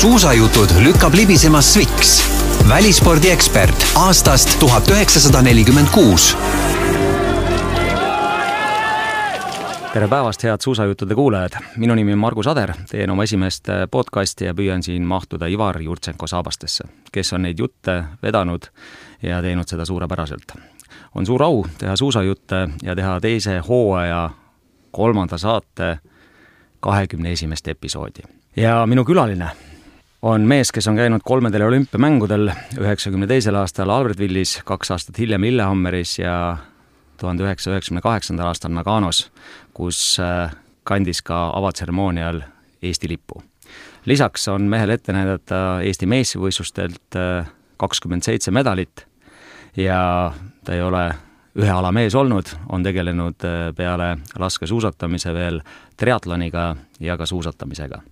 suusajutud lükkab libisema Sviks, välispordiekspert aastast tuhat üheksasada nelikümmend kuus tere päevast, head suusajuttude kuulajad! minu nimi on Margus Ader, teen oma esimest podcasti ja püüan siin mahtuda Ivar Jurtšenko saabastesse, kes on neid jutte vedanud ja teinud seda suurepäraselt. on suur au teha suusajutte ja teha teise hooaja kolmanda saate kahekümne esimest episoodi. ja minu külaline on mees, kes on käinud kolmedel olümpiamängudel, üheksakümne teisel aastal Albertvillis, kaks aastat hiljem Lillehammeris ja tuhande üheksasaja üheksakümne kaheksandal aastal Naganos, kus äh, kandis ka avatseremoonial Eesti lippu. lisaks on mehel ette näidata Eesti meistrivõistlustelt äh, kakskümmend seitse medalit ja ta ei ole ühe ala mees olnud, on tegelenud äh, peale laskesuusatamise veel triatloniga ja ka suusatamisega.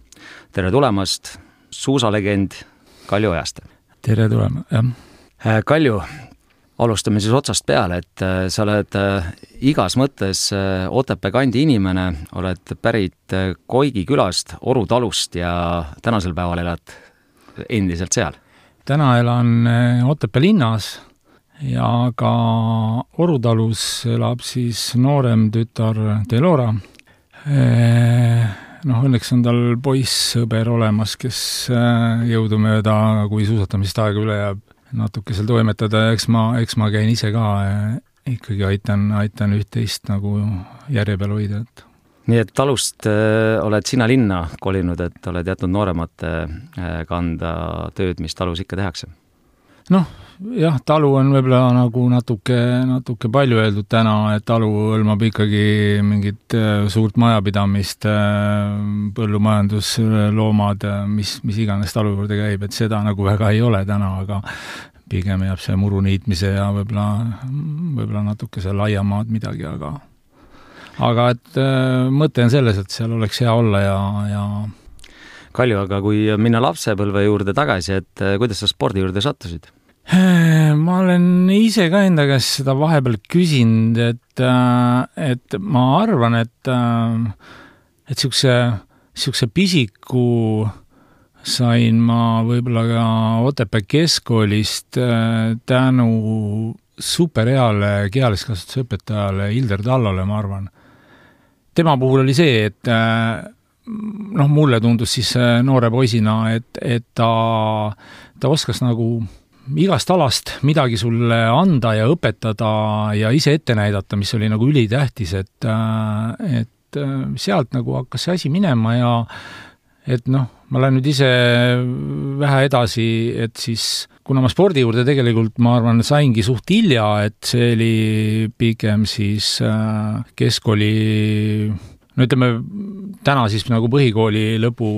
tere tulemast, suusalegend Kalju Ojaste! tere tulemast, jah! Kalju, alustame siis otsast peale, et äh, sa oled äh, igas mõttes äh, Otepää kandi inimene, oled pärit Koigi külast, Oru talust ja tänasel päeval elad endiselt seal? täna elan Otepää linnas ja ka Oru talus elab siis noorem tütar Delora. Noh, õnneks on tal poiss-sõber olemas, kes jõudumööda, kui suusatamisest aega üle jääb, natuke seal toimetada ja eks ma, eks ma käin ise ka ikkagi aitan, aitan üht-teist nagu järje peal hoida, et nii et talust äh, oled sina linna kolinud, et oled jätnud nooremate äh, kanda tööd, mis talus ikka tehakse? noh, jah, talu on võib-olla nagu natuke, natuke palju öeldud täna, et talu hõlmab ikkagi mingit äh, suurt majapidamist, äh, põllumajandusloomad, mis, mis iganes talu juurde käib, et seda nagu väga ei ole täna, aga pigem jääb see muru niitmise ja võib-olla, võib-olla natuke see laiamaad midagi, aga aga et äh, mõte on selles, et seal oleks hea olla ja, ja Kalju, aga kui minna lapsepõlve juurde tagasi, et kuidas sa spordi juurde sattusid? Äh, ma olen ise ka enda käest seda vahepeal küsinud, et, äh, et ma arvan, et, äh, et niisuguse, niisuguse pisiku sain ma võib-olla ka Otepää keskkoolist tänu superheale kehaliskasvatuse õpetajale Hilder Tallole, ma arvan. tema puhul oli see, et noh, mulle tundus siis noore poisina, et, et ta, ta oskas nagu igast alast midagi sulle anda ja õpetada ja ise ette näidata, mis oli nagu ülitähtis, et, äh, et äh, sealt nagu hakkas see asi minema ja et noh, ma lähen nüüd ise vähe edasi, et siis kuna ma spordi juurde tegelikult, ma arvan, saingi suht hilja, et see oli pigem siis äh, keskkooli no ütleme, täna siis nagu põhikooli lõpu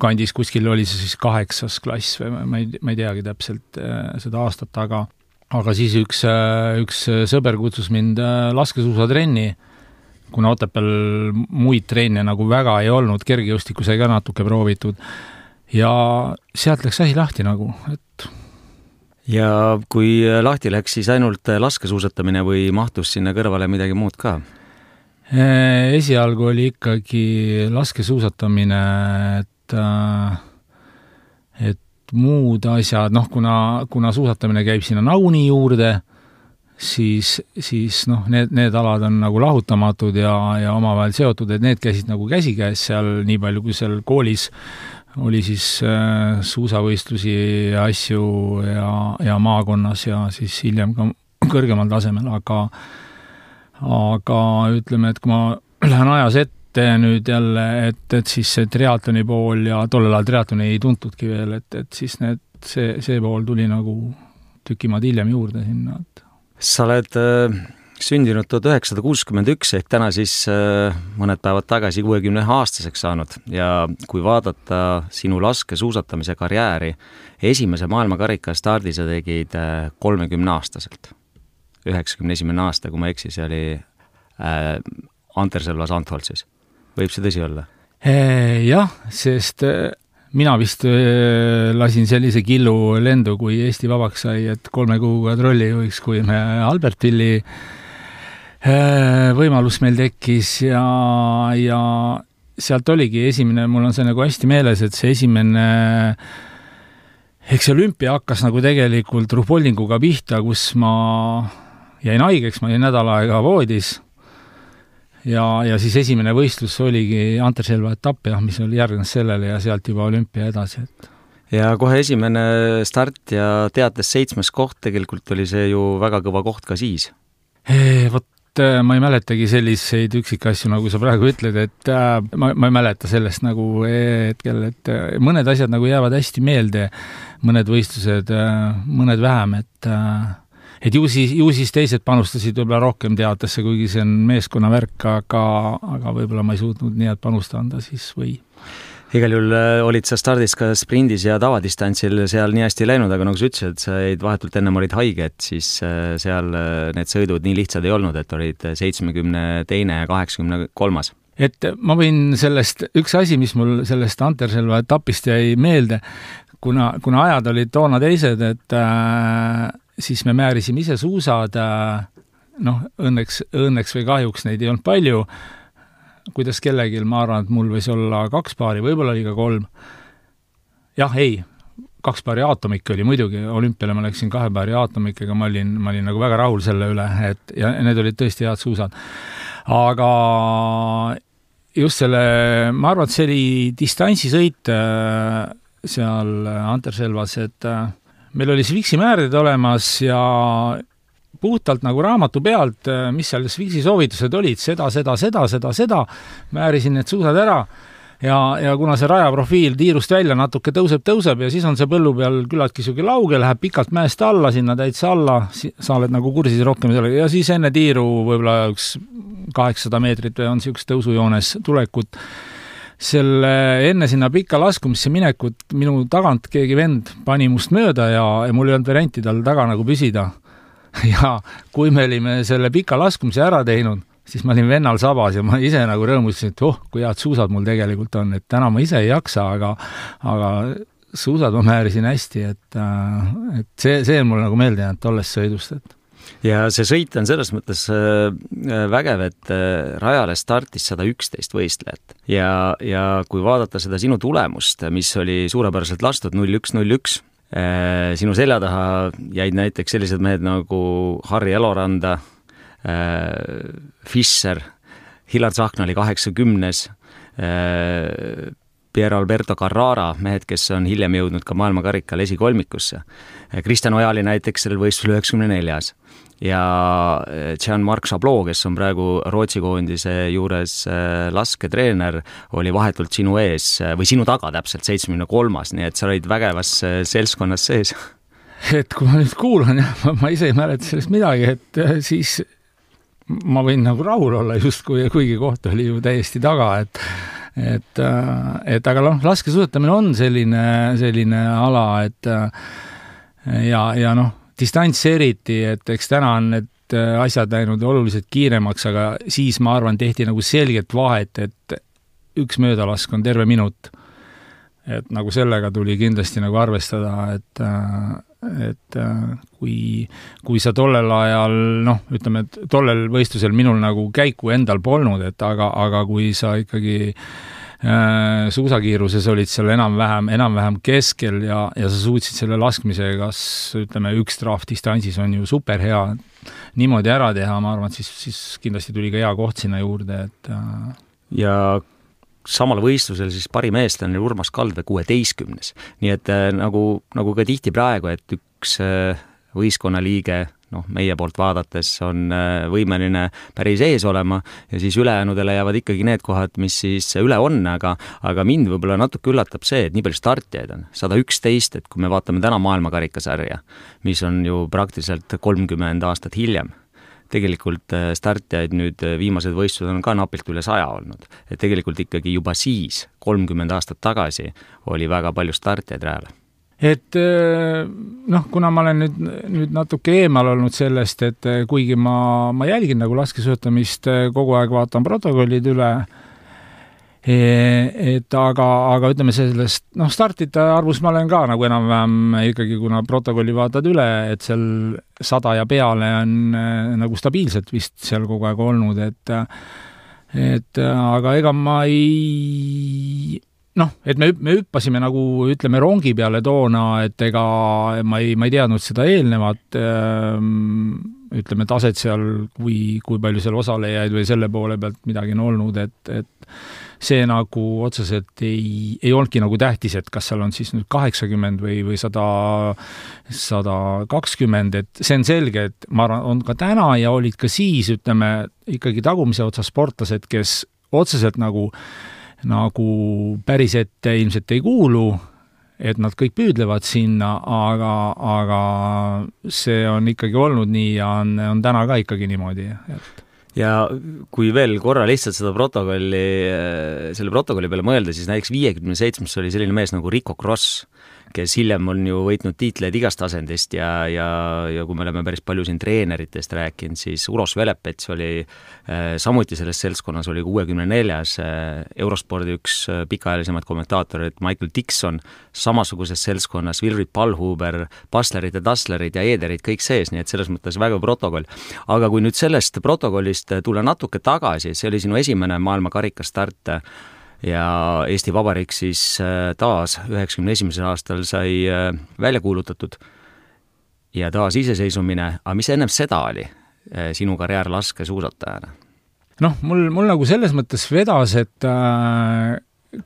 kandis kuskil oli see siis kaheksas klass või ma ei, ma ei teagi täpselt äh, seda aastat, aga aga siis üks, äh, üks sõber kutsus mind äh, laskesuusatrenni, kuna Otepääl muid treene nagu väga ei olnud, kergejõustikku sai ka natuke proovitud, ja sealt läks asi lahti nagu, et ja kui lahti läks, siis ainult laskesuusatamine või mahtus sinna kõrvale midagi muud ka? esialgu oli ikkagi laskesuusatamine, et äh, et muud asjad, noh, kuna, kuna suusatamine käib sinna nauni juurde, siis, siis noh, need, need alad on nagu lahutamatud ja, ja omavahel seotud, et need käisid nagu käsikäes seal, nii palju kui seal koolis oli siis äh, suusavõistlusi ja asju ja, ja maakonnas ja siis hiljem ka kõrgemal tasemel, aga aga ütleme, et kui ma lähen ajas ette, ette nüüd jälle, et, et siis see triatloni pool ja tollel ajal triatloni ei tuntudki veel, et, et siis need, see, see pool tuli nagu tüki maad hiljem juurde sinna, et. Sa oled äh, sündinud tuhat üheksasada kuuskümmend üks ehk täna siis äh, mõned päevad tagasi kuuekümne ühe aastaseks saanud. Ja kui vaadata sinu laskesuusatamise karjääri, esimese maailmakarika stardi sa tegid äh, kolmekümneaastaselt. üheksakümne esimene aasta, kui ma ei eksi, see oli äh, Anterselvas Antholtsis võib see tõsi olla? Jah, sest mina vist lasin sellise killu lendu, kui Eesti vabaks sai, et kolme kuuga trollijuhiks, kui me Albertilli võimalus meil tekkis ja, ja sealt oligi esimene, mul on see nagu hästi meeles, et see esimene eks see olümpia hakkas nagu tegelikult ruhpollinguga pihta, kus ma jäin haigeks, ma olin nädal aega voodis ja, ja siis esimene võistlus oligi Anterselva etapp jah, mis oli, järgnes sellele ja sealt juba olümpia edasi, et ja kohe esimene start ja teates seitsmes koht, tegelikult oli see ju väga kõva koht ka siis. Vot äh, ma ei mäletagi selliseid üksikasju, nagu sa praegu ütled, et äh, ma, ma ei mäleta sellest nagu hetkel, et äh, mõned asjad nagu jäävad hästi meelde, mõned võistlused äh,, mõned vähem, et et ju siis, ju siis teised panustasid võib-olla rohkem teatesse, kuigi see on meeskonnavärk, aga, aga võib-olla ma ei suutnud nii head panust anda siis või? Igal juhul äh, olid sa stardis ka sprindis ja tavadistantsil seal nii hästi läinud, aga nagu sa ütlesid, sa jäid vahetult ennem olid haige, et siis äh, seal äh, need sõidud nii lihtsad ei olnud, et olid seitsmekümne teine ja kaheksakümne kolmas. Et ma võin sellest, üks asi, mis mul sellest Anterselva etapist jäi meelde, kuna, kuna ajad olid toona teised, et äh, siis me määrisime ise suusad, äh, noh, õnneks, õnneks või kahjuks neid ei olnud palju, kuidas kellelgi, ma arvan, et mul võis olla kaks paari, võib-olla oli ka kolm. jah, ei, kaks paari aatomikke oli muidugi, olümpiale ma läksin kahe paari aatomikega, ma olin, ma olin nagu väga rahul selle üle, et ja need olid tõesti head suusad. aga just selle, ma arvan, et see oli distantsisõit äh, seal Anterselvas, et äh, meil oli Swixi määrid olemas ja puhtalt nagu raamatu pealt, äh, mis seal Swixi soovitused olid, seda, seda, seda, seda, seda, määrisin need suusad ära. Ja, ja kuna see rajaprofiil tiirust välja natuke tõuseb, tõuseb ja siis on see põllu peal küllaltki niisugune lauge, läheb pikalt mäest alla, sinna täitsa alla, sa oled nagu kursis rohkem sellega. Ja siis enne tiiru võib-olla üks kaheksasada meetrit või on niisugust tõusujoones tulekut selle, enne sinna pikka laskumisse minekut minu tagant keegi vend pani must mööda ja, ja mul ei olnud varianti tal taga nagu püsida. ja kui me olime selle pika laskumise ära teinud, siis ma olin vennal sabas ja ma ise nagu rõõmustasin, et oh, kui head suusad mul tegelikult on, et täna ma ise ei jaksa, aga aga suusad ma määrisin hästi, et, äh, et see, see on mulle nagu meelde jäänud tollest sõidust, et ja see sõit on selles mõttes äh, äh, vägev, et äh, rajale startis sada üksteist võistlejat ja, ja kui vaadata seda sinu tulemust, mis oli suurepäraselt lastud null üks, null üks, sinu selja taha jäid näiteks sellised mehed nagu Harri Eloranda, Fischer, Hillar Tsahkna oli kaheksakümnes, Pier Alberto Carrara, mehed, kes on hiljem jõudnud ka maailmakarikal esikolmikusse. Kristjan Ojali näiteks sellel võistlusel üheksakümne neljas ja eh, Jean-Marc Chablot, kes on praegu Rootsi koondise juures eh, lasketreener, oli vahetult sinu ees eh, või sinu taga täpselt, seitsmekümne kolmas, nii et sa olid vägevas seltskonnas sees. et kui ma nüüd kuulan jah, ma ise ei mäleta sellest midagi, et siis ma võin nagu rahul olla justkui, kuigi koht oli ju täiesti taga, et et, et aga noh, laskesuusatamine on selline, selline ala, et ja, ja noh, distants eriti, et eks täna on need äh, asjad läinud oluliselt kiiremaks, aga siis ma arvan, tehti nagu selget vahet, et üks möödalask on terve minut. et nagu sellega tuli kindlasti nagu arvestada, et äh, et äh, kui, kui sa tollel ajal noh, ütleme, et tollel võistlusel minul nagu käiku endal polnud, et aga, aga kui sa ikkagi Äh, suusakiiruses olid seal enam-vähem, enam-vähem keskel ja, ja sa suutsid selle laskmise, kas ütleme, üks trahv distantsis on ju super hea, niimoodi ära teha, ma arvan, et siis, siis kindlasti tuli ka hea koht sinna juurde, et äh, ja samal võistlusel siis parim eestlane oli Urmas Kaldvee kuueteistkümnes. nii et äh, nagu, nagu ka tihti praegu, et üks võistkonnaliige noh, meie poolt vaadates on äh, võimeline päris ees olema ja siis ülejäänudele jäävad ikkagi need kohad, mis siis üle on, aga aga mind võib-olla natuke üllatab see, et nii palju startijaid on, sada üksteist, et kui me vaatame täna maailmakarikasarja, mis on ju praktiliselt kolmkümmend aastat hiljem. Tegelikult äh, startijaid nüüd äh, viimased võistlused on ka napilt üle saja olnud. et tegelikult ikkagi juba siis, kolmkümmend aastat tagasi, oli väga palju startijaid rajal et äh, noh, kuna ma olen nüüd, nüüd natuke eemal olnud sellest, et äh, kuigi ma, ma jälgin nagu laskesuusatamist, äh, kogu aeg vaatan protokollid üle, e, et aga, aga ütleme sellest, noh, startide arvus ma olen ka nagu enam-vähem ikkagi, kuna protokolli vaatad üle, et seal sada ja peale on nagu stabiilselt vist seal kogu aeg olnud, et et aga ega ma ei noh, et me, me hüppasime nagu ütleme, rongi peale toona, et ega ma ei, ma ei teadnud seda eelnevat ähm, ütleme, taset seal, kui, kui palju seal osalejaid või selle poole pealt midagi on olnud, et, et see nagu otseselt ei, ei olnudki nagu tähtis, et kas seal on siis nüüd kaheksakümmend või, või sada, sada kakskümmend, et see on selge, et ma arvan, on ka täna ja olid ka siis, ütleme, ikkagi tagumise otsa sportlased, kes otseselt nagu äh, nagu päris ette ilmselt ei kuulu, et nad kõik püüdlevad sinna, aga, aga see on ikkagi olnud nii ja on, on täna ka ikkagi niimoodi, et ja kui veel korra lihtsalt seda protokolli, selle protokolli peale mõelda, siis näiteks viiekümne seitsmes oli selline mees nagu Rico Cross, kes hiljem on ju võitnud tiitleid igast tasandist ja, ja, ja kui me oleme päris palju siin treeneritest rääkinud, siis Uros Velepets oli äh, samuti selles seltskonnas, oli kuuekümne neljas äh, Eurospordi üks äh, pikaajalisemaid kommentaatoreid, Michael Dixon, samasuguses seltskonnas, Wilfried Palhuber, Baslerid ja Dasslerid ja Ederid kõik sees, nii et selles mõttes väga protokoll. aga kui nüüd sellest protokollist tulla natuke tagasi, see oli sinu esimene maailmakarikastart ja Eesti Vabariik siis äh, taas üheksakümne esimesel aastal sai äh, välja kuulutatud ja taasiseseisvumine, aga mis ennem seda oli, äh, sinu karjäär laskesuusatajana? noh, mul, mul nagu selles mõttes vedas, et äh,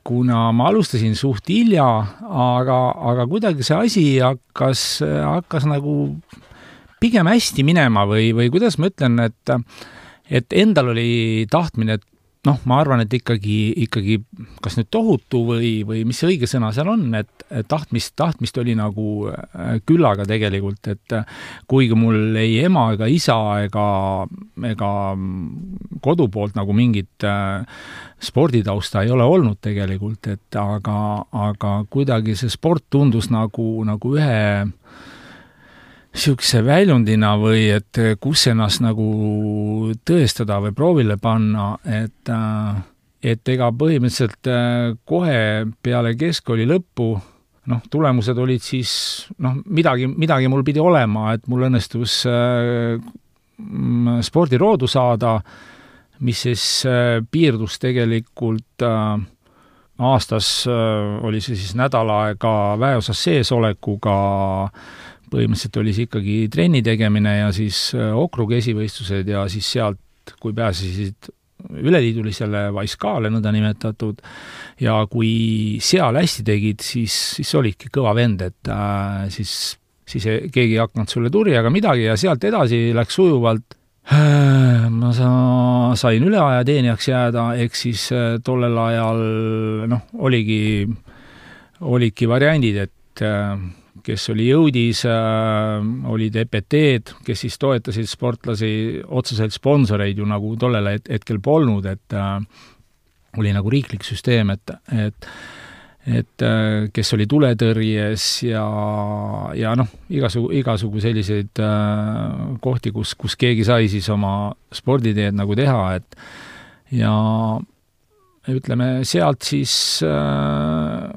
kuna ma alustasin suht hilja, aga, aga kuidagi see asi hakkas, hakkas nagu pigem hästi minema või, või kuidas ma ütlen, et et endal oli tahtmine, et noh, ma arvan, et ikkagi, ikkagi kas nüüd tohutu või, või mis see õige sõna seal on, et tahtmist, tahtmist oli nagu äh, küllaga tegelikult, et äh, kuigi mul ei ema ega isa ega, ega kodu poolt nagu mingit äh, sporditausta ei ole olnud tegelikult, et aga, aga kuidagi see sport tundus nagu, nagu ühe niisuguse väljundina või et kus ennast nagu tõestada või proovile panna, et et ega põhimõtteliselt äh, kohe peale keskkooli lõppu noh, tulemused olid siis noh, midagi, midagi mul pidi olema, et mul õnnestus äh, spordiroodu saada, mis siis äh, piirdus tegelikult aastas, oli see siis nädal aega väeosas seesolekuga äh, põhimõtteliselt oli see ikkagi trenni tegemine ja siis äh, okrugi esivõistlused ja siis sealt, kui pääsesid üleliidulisele Vaiskale nõndanimetatud, ja kui seal hästi tegid, siis, siis olidki kõva vend, et äh, siis, siis keegi ei hakanud sulle turjaga midagi ja sealt edasi läks sujuvalt. äh, ma sa-, sain üleajateenijaks jääda, ehk siis äh, tollel ajal noh, oligi, olidki variandid, et äh, kes oli jõudis äh,, olid EPT-d, kes siis toetasid sportlasi, otseselt sponsoreid ju nagu tollel hetkel polnud, et äh, oli nagu riiklik süsteem, et, et et äh, kes oli tuletõrjes ja, ja noh, igasugu, igasugu selliseid äh, kohti, kus, kus keegi sai siis oma sporditeed nagu teha, et ja ütleme, sealt siis äh,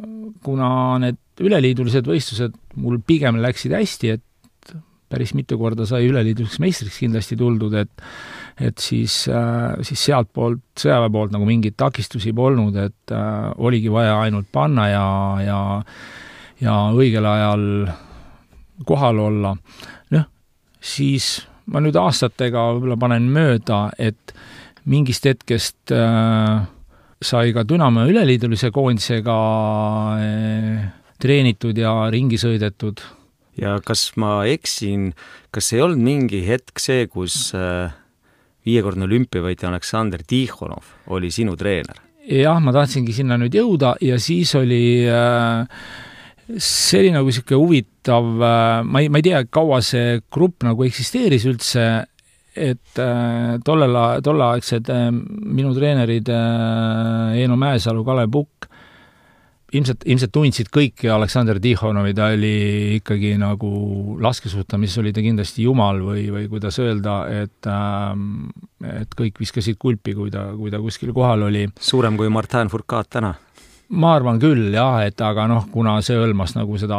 kuna need üleliidulised võistlused mul pigem läksid hästi, et päris mitu korda sai üleliiduliseks meistriks kindlasti tuldud, et et siis, äh, siis sealtpoolt, sõjaväe poolt nagu mingeid takistusi polnud, et äh, oligi vaja ainult panna ja, ja ja õigel ajal kohal olla. noh, siis ma nüüd aastatega võib-olla panen mööda, et mingist hetkest äh, sai ka Dünamo üleliidulise koondisega äh, treenitud ja ringi sõidetud. Ja kas ma eksin, kas ei olnud mingi hetk see, kus äh, viiekordne olümpiavõitja Aleksandr Tihhonov oli sinu treener? jah, ma tahtsingi sinna nüüd jõuda ja siis oli äh, see oli nagu niisugune huvitav, äh, ma ei, ma ei tea, kaua see grupp nagu eksisteeris üldse, et tollel, tolleaegsed minu treenerid Eino Mäesalu, Kalev Pukk ilmselt, ilmselt tundsid kõiki Aleksander Tihhonovi, ta oli ikkagi nagu laskesuusatamises oli ta kindlasti jumal või, või kuidas öelda, et ähm, et kõik viskasid kulpi, kui ta, kui ta kuskil kohal oli. suurem kui Martin Fourcade täna? ma arvan küll jah, et aga noh, kuna see hõlmas nagu seda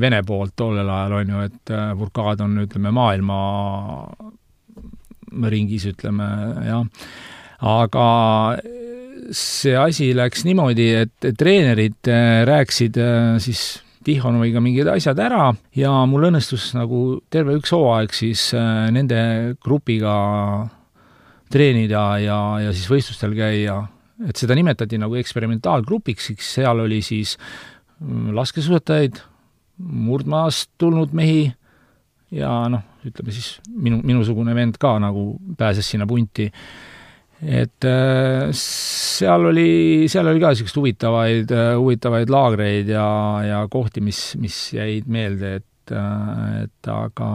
Vene poolt tollel ajal, on ju, et äh, Fourcade on, ütleme, maailma ringis, ütleme, jah aga see asi läks niimoodi, et treenerid rääkisid siis Tihonoviga mingid asjad ära ja mul õnnestus nagu terve üks hooaeg siis nende grupiga treenida ja, ja siis võistlustel käia. et seda nimetati nagu eksperimentaalgrupiks, siis seal oli siis mm, laskesuusatajaid, murdmaast tulnud mehi ja noh, ütleme siis minu, minusugune vend ka nagu pääses sinna punti. Et äh, seal oli, seal oli ka niisuguseid huvitavaid, äh, huvitavaid laagreid ja, ja kohti, mis, mis jäid meelde, et, äh, et aga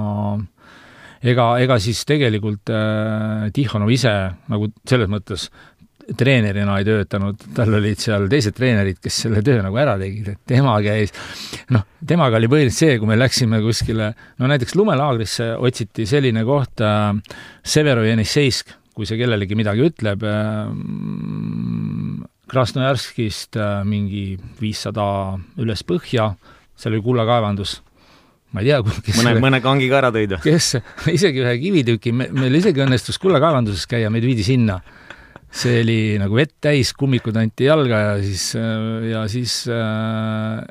ega, ega siis tegelikult Tihhanov ise nagu selles mõttes treenerina ei töötanud, tal olid seal teised treenerid, kes selle töö nagu ära tegid, et tema käis, noh, temaga oli põhiliselt see, kui me läksime kuskile, no näiteks lumelaagrisse otsiti selline koht äh,, Severo Jenisseisk, kui see kellelegi midagi ütleb äh,, Krasnojarskist äh, mingi viissada üles põhja, seal oli kullakaevandus ma ei tea, kes mõne, mõne kangi ka ära tõid või? kes, isegi ühe kivitüki, meil isegi õnnestus kullakaevanduses käia, meid viidi sinna. see oli nagu vett täis, kummikud anti jalga ja siis, ja siis äh,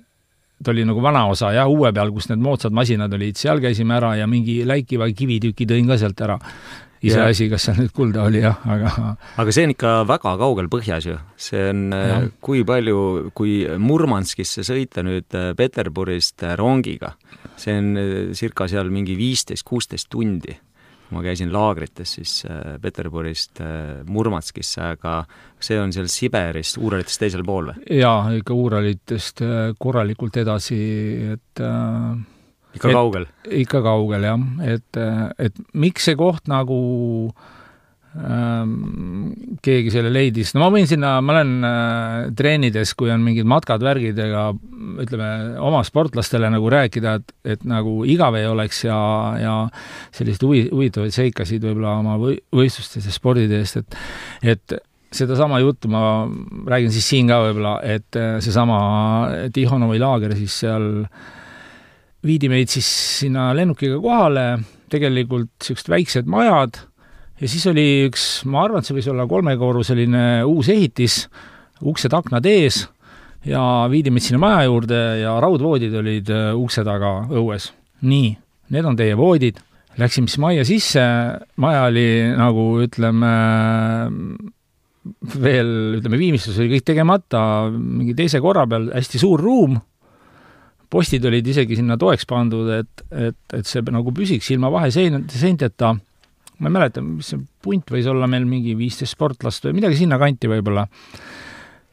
ta oli nagu vana osa jah, uue peal, kus need moodsad masinad olid, seal käisime ära ja mingi läikiva kivitüki tõin ka sealt ära iseasi, kas seal nüüd kulda oli jah, aga aga see on ikka väga kaugel põhjas ju, see on, äh, kui palju, kui Murmanskisse sõita nüüd äh, Peterburist äh, rongiga, see on circa seal mingi viisteist, kuusteist tundi. ma käisin laagrites siis Peterburist Murmanskisse, aga see on seal Siberist, Uuralitest teisel pool või? jaa, ikka Uuralitest korralikult edasi, et äh, ikka et, kaugel? ikka kaugel, jah. et, et miks see koht nagu ähm, keegi selle leidis, no ma võin sinna, ma olen äh, treenides, kui on mingid matkad, värgid, ega ütleme, oma sportlastele nagu rääkida, et, et nagu igav ei oleks ja, ja selliseid huvi, huvitavaid seikasid võib-olla oma või, võistlustes ja sporditeest, et et sedasama juttu ma räägin siis siin ka võib-olla, et äh, seesama Tihonovi laager siis seal äh, viidi meid siis sinna lennukiga kohale, tegelikult niisugused väiksed majad ja siis oli üks, ma arvan, et see võis olla kolmekorruseline uus ehitis, uksed-aknad ees ja viidi meid sinna maja juurde ja raudvoodid olid äh, ukse taga õues. nii, need on teie voodid. Läksime siis majja sisse, maja oli nagu ütleme, veel ütleme, viimistlus oli kõik tegemata, mingi teise korra peal hästi suur ruum postid olid isegi sinna toeks pandud, et, et, et see nagu püsiks ilma vahesein-, seinteta. ma ei mäleta, mis see punt võis olla meil, mingi viisteist sportlast või midagi sinnakanti võib-olla.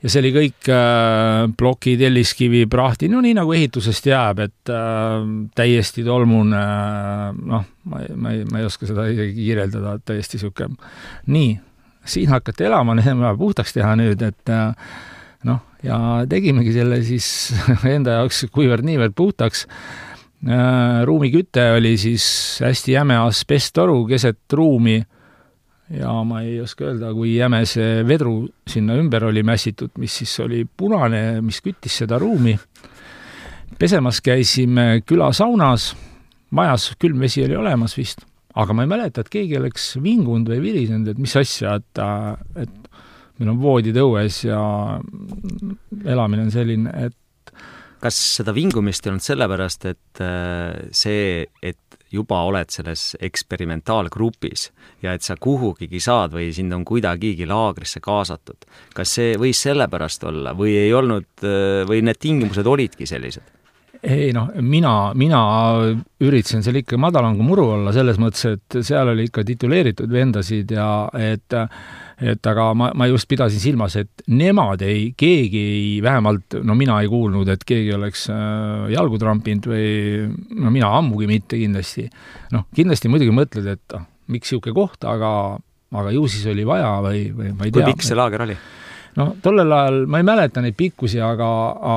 ja see oli kõik äh, ploki, telliskivi, prahti, no nii nagu ehitusest jääb, et äh, täiesti tolmune äh,, noh, ma ei, ma ei, ma ei oska seda isegi kirjeldada, täiesti niisugune nii, siin hakati elama, puhtaks teha nüüd, et äh, ja tegimegi selle siis enda jaoks kuivõrd-niivõrd puhtaks. Äh, ruumiküte oli siis hästi jäme asbesttoru keset ruumi ja ma ei oska öelda, kui jäme see vedru sinna ümber oli mässitud, mis siis oli punane, mis küttis seda ruumi. pesemas käisime külasaunas, majas külm vesi oli olemas vist, aga ma ei mäleta, et keegi oleks vingunud või virisenud, et mis asja, et, et meil on voodid õues ja elamine on selline, et kas seda vingumist ei olnud sellepärast, et äh, see, et juba oled selles eksperimentaalgrupis ja et sa kuhugigi saad või sind on kuidagigi laagrisse kaasatud, kas see võis sellepärast olla või ei olnud äh, või need tingimused olidki sellised? Ei noh, mina, mina üritasin seal ikka madalam kui muru olla, selles mõttes, et seal oli ikka tituleeritud vendasid ja et et aga ma, ma just pidasin silmas, et nemad ei, keegi ei, vähemalt no mina ei kuulnud, et keegi oleks äh, jalgu trampinud või no mina ammugi mitte kindlasti. noh, kindlasti muidugi mõtled, et ah, miks niisugune koht, aga, aga ju siis oli vaja või, või ma ei tea. kui pikk see laager oli? No tollel ajal ma ei mäleta neid pikkusi, aga,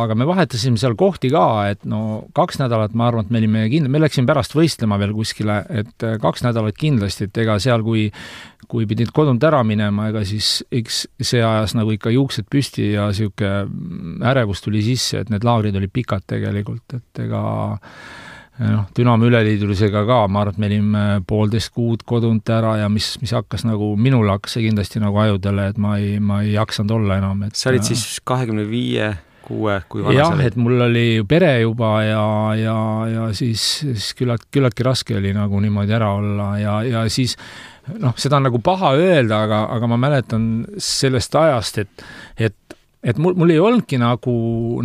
aga me vahetasime seal kohti ka, et no kaks nädalat, ma arvan, et me olime kindlad, me läksime pärast võistlema veel kuskile, et äh, kaks nädalat kindlasti, et ega seal, kui kui pidid kodunt ära minema, ega siis eks see ajas nagu ikka juuksed püsti ja niisugune ärevus tuli sisse, et need laagrid olid pikad tegelikult, et ega noh, Dünamo üleliidulisega ka, ma arvan, et me olime poolteist kuud kodunt ära ja mis, mis hakkas nagu, minul hakkas see kindlasti nagu ajudele, et ma ei, ma ei jaksanud olla enam, et sa olid siis kahekümne viie kuue, kui vana sa olid? jah, et mul oli pere juba ja, ja, ja siis, siis küllalt, küllaltki raske oli nagu niimoodi ära olla ja, ja siis noh, seda on nagu paha öelda, aga, aga ma mäletan sellest ajast, et, et et mul, mul ei olnudki nagu,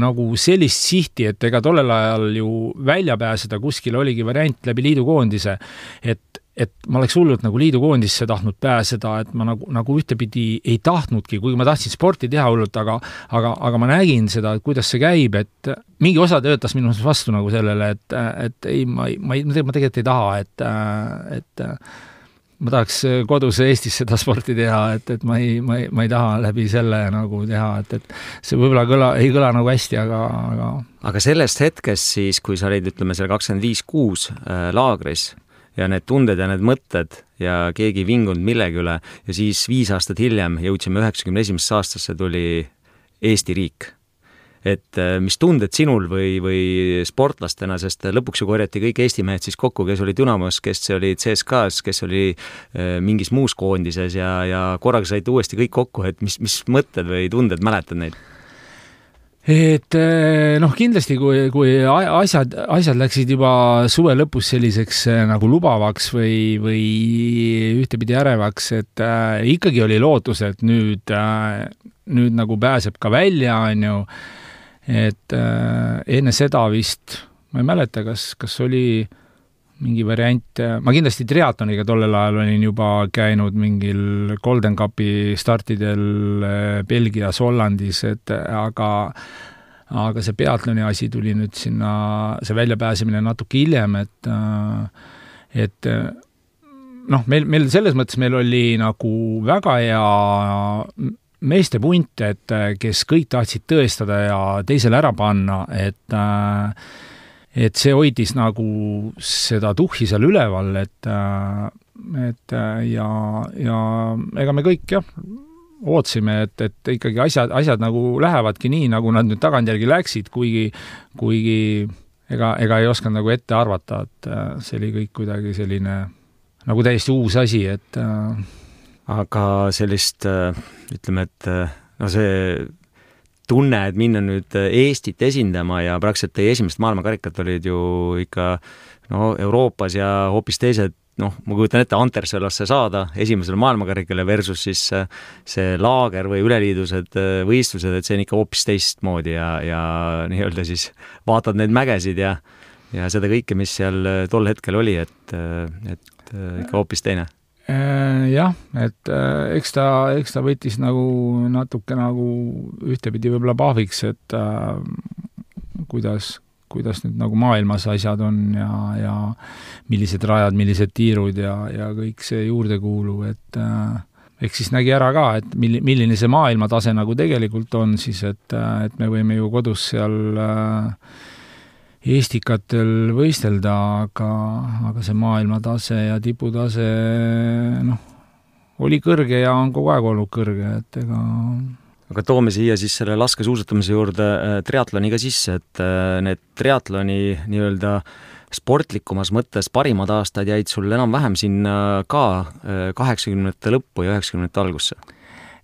nagu sellist sihti, et ega tollel ajal ju välja pääseda kuskile oligi variant läbi liidukoondise, et et ma oleks hullult nagu liidukoondisse tahtnud pääseda, et ma nagu, nagu ühtepidi ei tahtnudki, kuigi ma tahtsin sporti teha hullult, aga aga, aga ma nägin seda, et kuidas see käib, et mingi osa töötas minu vastu nagu sellele, et, et ei, ma ei, ma ei, ma tegelikult ei taha, et, et ma tahaks kodus Eestis seda sporti teha, et, et ma ei, ma ei, ma ei taha läbi selle nagu teha, et, et see võib-olla kõla, ei kõla nagu hästi, aga, aga aga sellest hetkest siis, kui sa olid, ütleme, seal kakskümmend viis kuus äh, laagris ja need tunded ja need mõtted ja keegi ei vingunud millegi üle ja siis viis aastat hiljem jõudsime üheksakümne esimesesse aastasse, tuli Eesti riik. Et äh, mis tunded sinul või, või sportlastena, sest lõpuks ju korjati kõik Eesti mehed siis kokku, kes oli Dünamos, kes oli CSKA-s, kes oli äh, mingis muus koondises ja, ja korraga saite uuesti kõik kokku, et mis, mis mõtted või tunded, mäletad neid? et eh, noh, kindlasti kui, kui asjad, asjad läksid juba suve lõpus selliseks nagu lubavaks või, või ühtepidi ärevaks, et äh, ikkagi oli lootus, et nüüd äh,, nüüd nagu pääseb ka välja, on ju, et äh, enne seda vist, ma ei mäleta, kas, kas oli äh, mingi variant, ma kindlasti triatloniga tollel ajal olin juba käinud mingil Golden Cupi startidel eh, Belgias, Hollandis, et aga aga see peatloni asi tuli nüüd sinna, see väljapääsemine natuke hiljem, et et noh, meil, meil selles mõttes meil oli nagu väga hea meeste punt, et kes kõik tahtsid tõestada ja teisele ära panna, et äh, et see hoidis nagu seda tuhhi seal üleval, et et ja, ja ega me kõik jah, ootasime, et, et ikkagi asjad, asjad nagu lähevadki nii, nagu nad nüüd tagantjärgi läksid, kuigi, kuigi ega, ega ei osanud nagu ette arvata, et see oli kõik kuidagi selline nagu täiesti uus asi, et aga sellist ütleme, et no see tunne, et minna nüüd äh, Eestit esindama ja praktiliselt teie esimesed maailmakarikat olid ju ikka no Euroopas ja hoopis teised noh, ma kujutan ette, Anterselosse saada esimesele maailmakarikale versus siis äh, see laager või üleliidused äh, võistlused, et see on ikka hoopis teistmoodi ja, ja nii-öelda siis vaatad neid mägesid ja ja seda kõike, mis seal tol hetkel oli, et, et ikka hoopis teine. Äh, jah, et äh, eks ta, eks ta võttis nagu natuke nagu ühtepidi võib-olla pahviks, et äh, kuidas, kuidas nüüd nagu maailmas asjad on ja, ja millised rajad, millised tiirud ja, ja kõik see juurdekuuluv, et äh, eks siis nägi ära ka, et milli-, milline see maailmatase nagu tegelikult on siis, et, et me võime ju kodus seal äh, Eestikatel võistelda, aga, aga see maailmatase ja tiputase noh, oli kõrge ja on kogu aeg olnud kõrge, et ega aga toome siia siis selle laskesuusatamise juurde äh, triatloni ka sisse, et äh, need triatloni nii-öelda sportlikumas mõttes parimad aastad jäid sul enam-vähem sinna ka äh, kaheksakümnendate lõppu ja üheksakümnendate algusse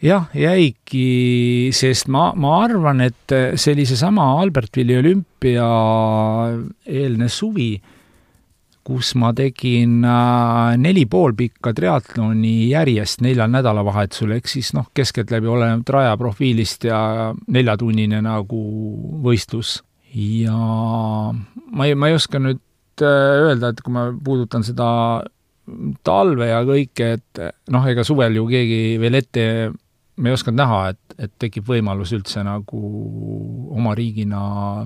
jah, jäigi, sest ma, ma arvan, et see oli seesama Albertvilli olümpia eelne suvi, kus ma tegin äh, neli pool pikka triatloni järjest neljal nädalavahetusel, ehk siis noh, keskeltläbi olenevalt raja profiilist ja neljatunnine nagu võistlus. ja ma ei, ma ei oska nüüd äh, öelda, et kui ma puudutan seda talve ja kõike, et noh, ega suvel ju keegi veel ette me ei osanud näha, et, et tekib võimalus üldse nagu oma riigina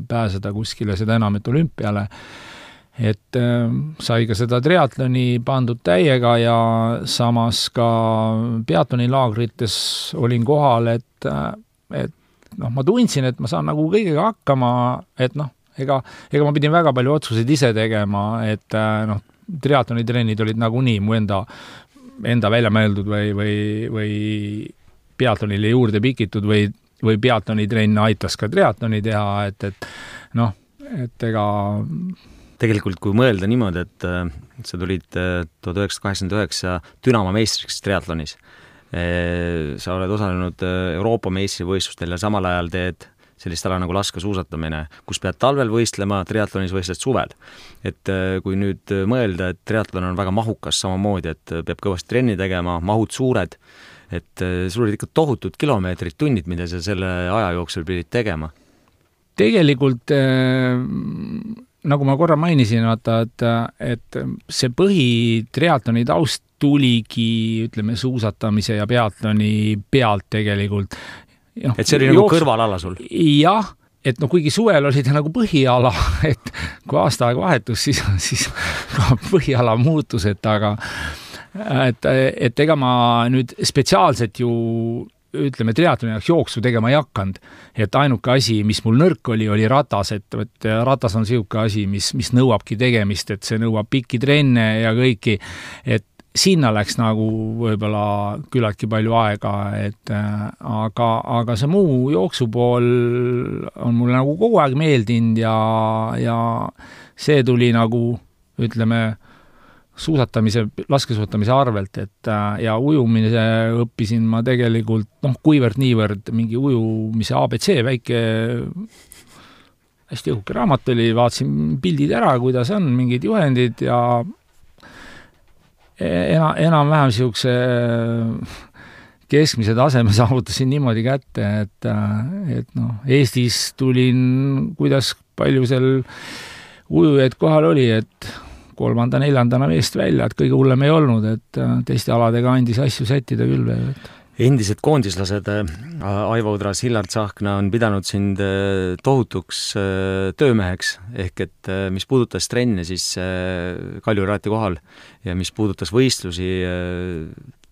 pääseda kuskile, seda enam, et olümpiale. et äh, sai ka seda triatloni pandud täiega ja samas ka peatonilaagrites olin kohal, et, äh, et noh, ma tundsin, et ma saan nagu kõigega hakkama, et noh, ega, ega ma pidin väga palju otsuseid ise tegema, et äh, noh, triatlonitrennid olid nagunii mu enda, enda välja mõeldud või, või, või peatonile juurde pikitud või, või peatonitrenn aitas ka triatloni teha, et, et noh, et ega tegelikult kui mõelda niimoodi, et sa tulid tuhat üheksasada kaheksakümmend üheksa Dünamo meistriks triatlonis, sa oled osalenud Euroopa meistrivõistlustel ja samal ajal teed sellist ala nagu laskesuusatamine, kus pead talvel võistlema, triatlonis võistled suvel. et äh, kui nüüd mõelda, et triatlon on väga mahukas samamoodi, et peab kõvasti trenni tegema, mahud suured, et äh, sul olid ikka tohutud kilomeetrid, tunnid, mida sa selle aja jooksul pidid tegema? tegelikult äh, nagu ma korra mainisin, vaata, et, et see põhitriatloni taust tuligi, ütleme, suusatamise ja peatloni pealt tegelikult no, et see oli nagu kõrvalala sul? jah, et noh, kuigi suvel oli ta nagu põhiala, et kui aasta aega vahetus, siis, siis ka põhiala muutus, et aga et, et ega ma nüüd spetsiaalselt ju ütleme, triatloni jaoks jooksu tegema ei hakanud. et ainuke asi, mis mul nõrk oli, oli ratas, et, et ratas on niisugune asi, mis, mis nõuabki tegemist, et see nõuab pikki trenne ja kõiki, et sinna läks nagu võib-olla küllaltki palju aega, et äh, aga, aga see muu jooksupool on mulle nagu kogu aeg meeldinud ja, ja see tuli nagu ütleme, suusatamise, laskesuusatamise arvelt, et äh, ja ujumise õppisin ma tegelikult noh, kuivõrd-niivõrd mingi ujumise abc väike hästi õhuke raamat oli, vaatasin pildid ära, kuidas on, mingid juhendid ja ena, enam-vähem niisuguse äh, keskmise taseme saavutasin niimoodi kätte, et, äh, et noh, Eestis tulin, kuidas palju seal ujujaid kohal oli, et kolmanda-neljandana meest välja, et kõige hullem ei olnud, et äh, teiste aladega andis asju sättida küll veel, et endised koondislased Aivo Udras, Hillar Tsahkna on pidanud sind tohutuks töömeheks, ehk et mis puudutas trenne, siis Kaljuraati kohal ja mis puudutas võistlusi,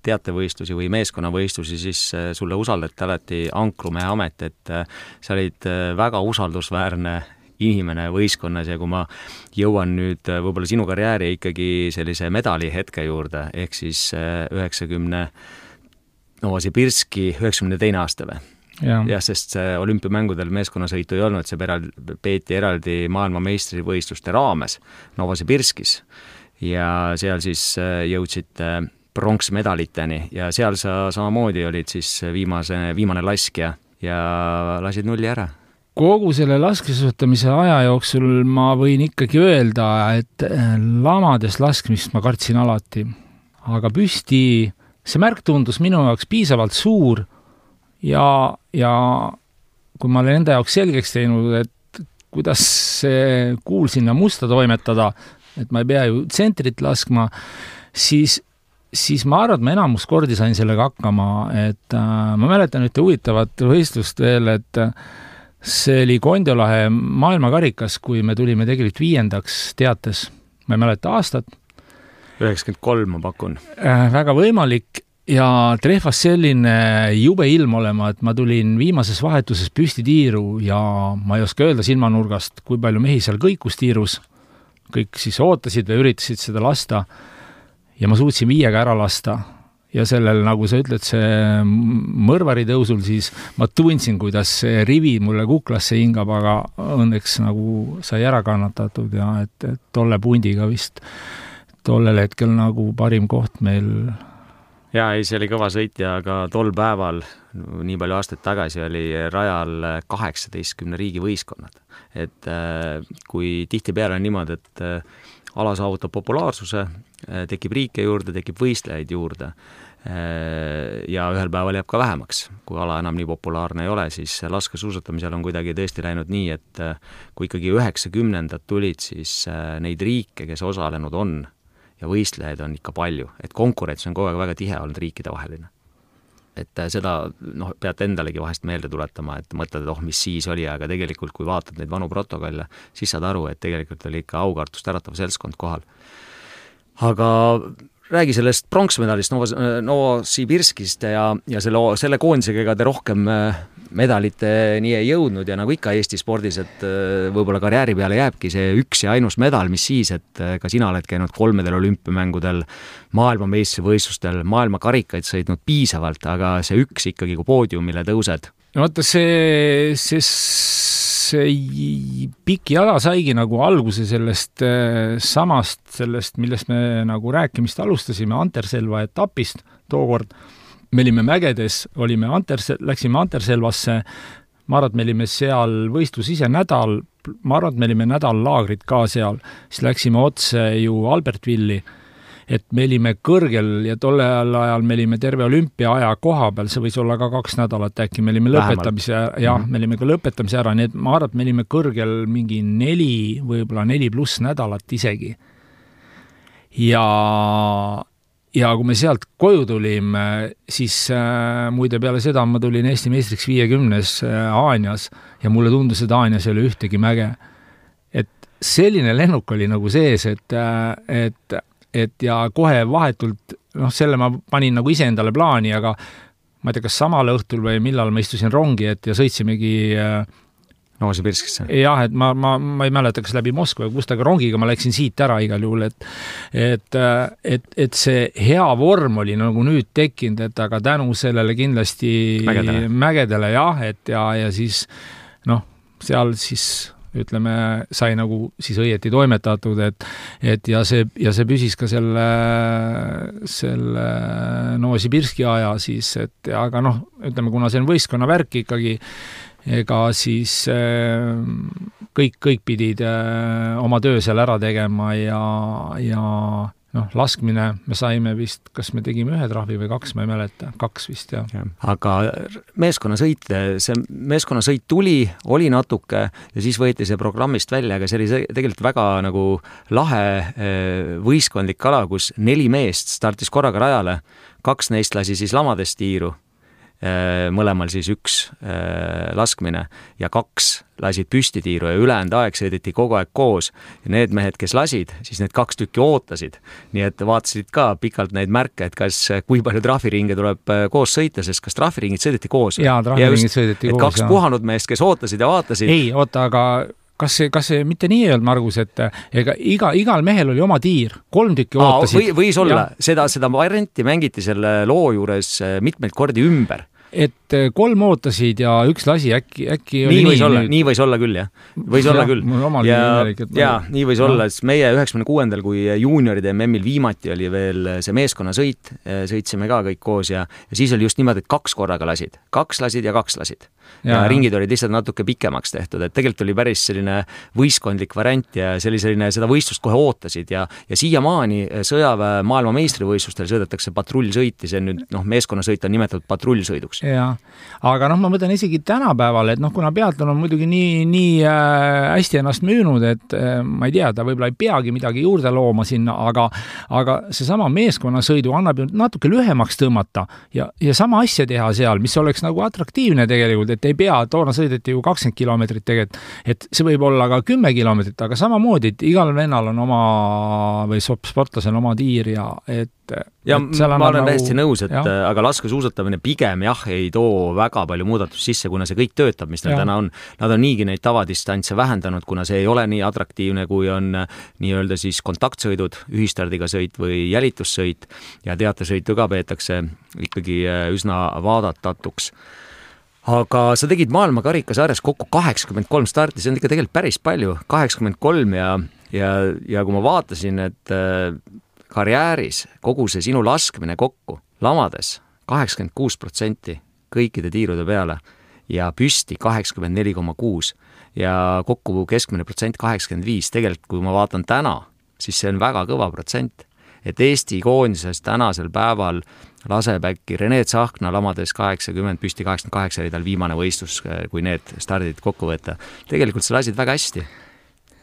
teatevõistlusi või meeskonnavõistlusi, siis sulle usaldati alati ankrumehe amet, et sa olid väga usaldusväärne inimene võistkonnas ja kui ma jõuan nüüd võib-olla sinu karjääri ikkagi sellise medali hetke juurde, ehk siis üheksakümne Novosibirski üheksakümne teine aasta või? jah ja,, sest olümpiamängudel meeskonnasõitu ei olnud, see peral-, peeti eraldi maailmameistrivõistluste raames Novosibirskis ja seal siis äh, jõudsite pronksmedaliteni ja seal sa samamoodi olid siis viimase, viimane laskja ja lasid nulli ära kogu selle laskesuusatamise aja jooksul ma võin ikkagi öelda, et äh, lamades laskmist ma kartsin alati. aga püsti, see märk tundus minu jaoks piisavalt suur ja, ja kui ma olen enda jaoks selgeks teinud, et kuidas see kuul sinna musta toimetada, et ma ei pea ju tsentrit laskma, siis, siis ma arvan, et ma enamus kordi sain sellega hakkama, et äh, ma mäletan ühte huvitavat võistlust veel, et äh, see oli Kondiolahe maailmakarikas, kui me tulime tegelikult viiendaks teates, ma ei mäleta aastat. Üheksakümmend kolm, ma pakun äh,. väga võimalik ja trehvas selline jube ilm olema, et ma tulin viimases vahetuses püsti tiiru ja ma ei oska öelda silmanurgast, kui palju mehi seal kõikus tiirus kõik siis ootasid või üritasid seda lasta ja ma suutsin viiega ära lasta. ja sellel, nagu sa ütled, see mõrvari tõusul, siis ma tundsin, kuidas see rivi mulle kuklasse hingab, aga õnneks nagu sai ära kannatatud ja et, et tolle pundiga vist tollel hetkel nagu parim koht meil jaa, ei, see oli kõva sõit ja ka tol päeval, nii palju aastaid tagasi, oli rajal kaheksateistkümne riigi võistkonnad. et äh, kui tihtipeale on niimoodi, et äh, ala saavutab populaarsuse, äh, tekib riike juurde, tekib võistlejaid juurde ja ühel päeval jääb ka vähemaks. kui ala enam nii populaarne ei ole, siis laskesuusatamisel on kuidagi tõesti läinud nii, et kui ikkagi üheksakümnendad tulid, siis neid riike, kes osalenud on, ja võistlejaid on ikka palju, et konkurents on kogu aeg väga tihe olnud riikidevaheline. et äh, seda noh, peate endalegi vahest meelde tuletama, et mõtled, et oh, mis siis oli, aga tegelikult kui vaatad neid vanu protokolle, siis saad aru, et tegelikult oli ikka aukartust äratav seltskond kohal. aga räägi sellest pronksmedalist Novo, Novosibirskist ja, ja selle, selle koondisega ega te rohkem äh, medaliteni ei jõudnud ja nagu ikka Eesti spordis, et äh, võib-olla karjääri peale jääbki see üks ja ainus medal, mis siis, et äh, ka sina oled käinud kolmedel olümpiamängudel, maailmameistrivõistlustel, maailmakarikaid sõitnud piisavalt, aga see üks ikkagi, kui poodiumile tõused. no vaata, see, see see pikk jala saigi nagu alguse sellest äh, samast, sellest, millest me nagu rääkimist alustasime, Anterselva etapist tookord. Me olime mägedes, olime Anters-, läksime Anterselvasse, ma arvan, et me olime seal võistlus ise nädal, ma arvan, et me olime nädal laagrit ka seal, siis läksime otse ju Albertvilli et me olime kõrgel ja tollel ajal me olime terve olümpiaaja koha peal, see võis olla ka kaks nädalat äkki, me olime lõpetamise, jah -hmm. me olime ka lõpetamise ära, nii et ma arvan, et me olime kõrgel mingi neli, võib-olla neli pluss nädalat isegi. ja, ja kui me sealt koju tulime, siis äh, muide peale seda ma tulin Eesti meistriks viiekümnes äh, Haanjas ja mulle tundus, et Haanjas ei ole ühtegi mäge. et selline lennuk oli nagu sees, et, äh, et et ja kohe vahetult, noh, selle ma panin nagu iseendale plaani, aga ma ei tea, kas samal õhtul või millal ma istusin rongi, et ja sõitsimegi äh, Novosibirskisse? jah, et ma, ma, ma ei mäleta, kas läbi Moskva või kust, aga rongiga ma läksin siit ära igal juhul, et et, et, et see hea vorm oli nagu nüüd tekkinud, et aga tänu sellele kindlasti mägedele, mägedele jah, et ja, ja siis noh, seal siis ütleme, sai nagu siis õieti toimetatud, et et ja see, ja see püsis ka selle, selle Novosibirski aja siis, et aga noh, ütleme, kuna see on võistkonna värk ikkagi, ega siis äh, kõik, kõik pidid äh, oma töö seal ära tegema ja, ja noh, laskmine. Me saime vist, kas me tegime ühe trahvi või kaks, ma ei mäleta, kaks vist jah. Ja.. aga meeskonnasõit, see meeskonnasõit tuli, oli natuke ja siis võeti see programmist välja, aga see oli tegelikult väga nagu lahe eh, võistkondlik kala, kus neli meest startis korraga rajale, kaks neist lasi siis lamadest tiiru. Äh, mõlemal siis üks äh, laskmine ja kaks lasid püstitiiru ja ülejäänud aeg sõideti kogu aeg koos. ja need mehed, kes lasid, siis need kaks tükki ootasid. nii et vaatasid ka pikalt neid märke, et kas, kui palju trahviringe tuleb äh, koos sõita, sest kas trahviringid sõideti koos? jaa, trahviringid sõideti koos, kaks jah. puhanud meest, kes ootasid ja vaatasid. ei, oota, aga kas see, kas see mitte nii ei olnud, Margus, et ega iga, igal mehel oli oma tiir, kolm tükki ootasid. või, võis olla, seda, seda varianti mängiti selle loo juures mitmeid kordi ümber et äh, kolm ootasid ja üks lasi, äkki, äkki nii võis nii, olla, nii võis olla küll, jah. võis ja, olla küll. ja, ja nii võis no. olla, sest meie üheksakümne kuuendal, kui juunioride MM-il viimati oli veel see meeskonnasõit, äh, sõitsime ka kõik koos ja, ja siis oli just niimoodi, et kaks korraga lasid, kaks lasid ja kaks lasid ja, ja ringid olid lihtsalt natuke pikemaks tehtud, et tegelikult oli päris selline võistkondlik variant ja see oli selline, seda võistlust kohe ootasid ja, ja siiamaani sõjaväe maailmameistrivõistlustel sõidetakse patrullsõiti, see on nüüd noh, meeskonnasõit on nimetatud patrullsõiduks. jaa, aga noh, ma mõtlen isegi tänapäeval, et noh, kuna peatlon on muidugi nii, nii äh, hästi ennast müünud, et äh, ma ei tea, ta võib-olla ei peagi midagi juurde looma sinna, aga aga seesama meeskonnasõidu annab ju natuke lühemaks tõmmata ja, ja sama asja teha seal, mis oleks nagu atraktiivne tegelikult, et ei pea, toona sõideti ju kakskümmend kilomeetrit tegelikult, et see võib olla ka kümme kilomeetrit, aga samamoodi, et igal vennal on oma või sportlasel oma tiir ja et ja ma olen nagu, täiesti nõus, et jah. aga laskesuusatamine pigem jah, ei too väga palju muudatust sisse, kuna see kõik töötab, mis neil täna on. Nad on niigi neid tavadistantse vähendanud, kuna see ei ole nii atraktiivne, kui on nii-öelda siis kontaktsõidud, ühistardiga sõit või jälitussõit ja teatesõitu ka peetakse ikkagi üsna vaadatatuks aga sa tegid maailmakarikasarjas kokku kaheksakümmend kolm starti, see on ikka tegelikult päris palju, kaheksakümmend kolm ja, ja, ja kui ma vaatasin, et äh, karjääris kogu see sinu laskmine kokku lamades kaheksakümmend kuus protsenti kõikide tiirude peale ja püsti kaheksakümmend neli koma kuus ja kokku keskmine protsent kaheksakümmend viis, tegelikult kui ma vaatan täna, siis see on väga kõva protsent. Et Eesti koondises tänasel päeval laseb äkki Rene Tsahkna lamades kaheksakümmend, püsti kaheksakümmend kaheksa oli tal viimane võistlus, kui need stardid kokku võtta. tegelikult sa lasid väga hästi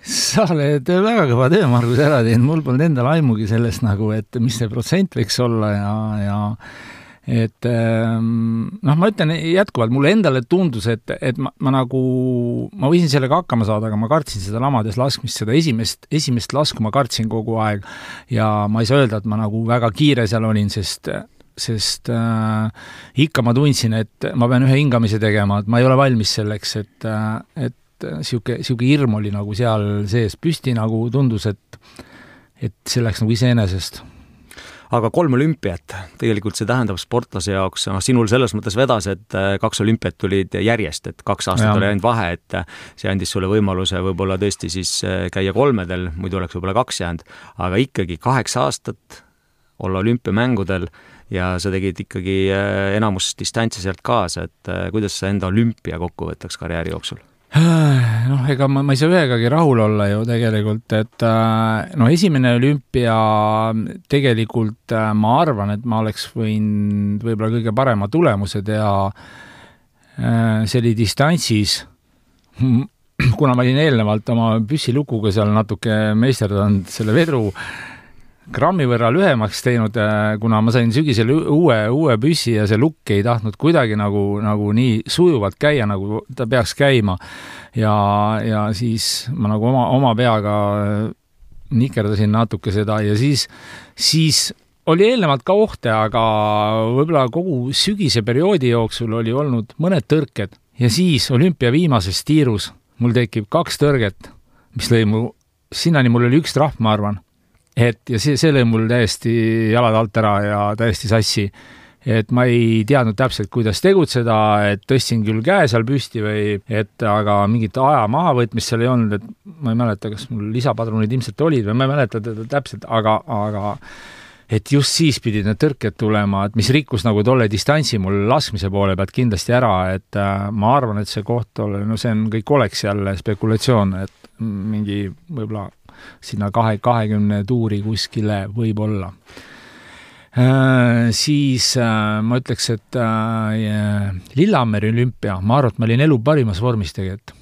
sa oled väga kõva töö, Margus, ära teinud, mul polnud endal aimugi sellest nagu, et mis see protsent võiks olla ja, ja et ehm, noh, ma ütlen jätkuvalt, mulle endale tundus, et, et ma, ma nagu, ma võisin sellega hakkama saada, aga ma kartsin seda lamades laskmist, seda esimest, esimest lasku ma kartsin kogu aeg. Ja ma ei saa öelda, et ma nagu väga kiire seal olin, sest sest äh, ikka ma tundsin, et ma pean ühe hingamise tegema, et ma ei ole valmis selleks, et äh,, et niisugune, niisugune hirm oli nagu seal sees püsti, nagu tundus, et et see läks nagu iseenesest aga kolm olümpiat, tegelikult see tähendab sportlase jaoks, noh, sinul selles mõttes vedas, et äh, kaks olümpiat tulid järjest, et kaks aastat ja. oli ainult vahe, et äh, see andis sulle võimaluse võib-olla tõesti siis äh, käia kolmedel, muidu oleks võib-olla kaks jäänud, aga ikkagi kaheksa aastat olla olümpiamängudel ja sa tegid ikkagi enamus distantse sealt kaasa, et kuidas sa enda olümpia kokku võtaks karjääri jooksul? noh, ega ma, ma ei saa ühegagi rahul olla ju tegelikult, et äh, no esimene olümpia tegelikult äh, ma arvan, et ma oleks võinud võib-olla kõige parema tulemuse teha. Äh, see oli distantsis, kuna ma olin eelnevalt oma püssilukuga seal natuke meisterdanud selle vedru grammi võrra lühemaks teinud, äh, kuna ma sain sügisel uue, uue püssi ja see lukk ei tahtnud kuidagi nagu, nagu nii sujuvalt käia, nagu ta peaks käima. ja, ja siis ma nagu oma, oma peaga äh, nikerdasin natuke seda ja siis, siis oli eelnevalt ka ohte, aga võib-olla kogu sügise perioodi jooksul oli olnud mõned tõrked ja siis olümpia viimases tiirus mul tekib kaks tõrget, mis lõi mu, sinnani mul oli üks trahv, ma arvan et ja see, see lõi mul täiesti jalad alt ära ja täiesti sassi. et ma ei teadnud täpselt, kuidas tegutseda, et tõstsin küll käe seal püsti või et aga mingit aja mahavõtmist seal ei olnud, et ma ei mäleta, kas mul lisapadrunid ilmselt olid või ma ei mäleta teda täpselt, aga, aga et just siis pidid need tõrked tulema, et mis rikkus nagu tolle distantsi mul laskmise poole pealt kindlasti ära, et äh, ma arvan, et see koht no see on kõik oleks jälle spekulatsioon, et mingi võib-olla sinna kahe, kahekümne tuuri kuskile võib-olla äh,. Siis äh, ma ütleks, et äh, Lillehammeri olümpia, ma arvan, et ma olin elu parimas vormis tegelikult.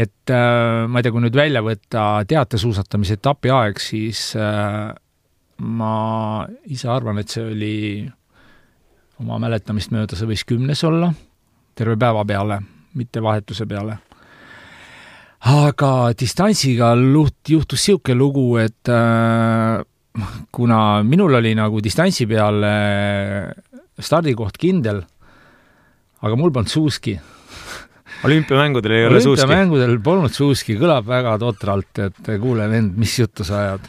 et ma ei tea, kui nüüd välja võtta teatesuusatamise etapi aeg, siis ma ise arvan, et see oli oma mäletamist mööda, see võis kümnes olla, terve päeva peale, mitte vahetuse peale aga distantsiga luht-, juhtus niisugune lugu, et äh, kuna minul oli nagu distantsi peal äh, stardikoht kindel, aga mul polnud suuski olümpiamängudel ei ole suuski? olümpiamängudel polnud suuski, kõlab väga totralt, et kuule, vend, mis juttu sa ajad.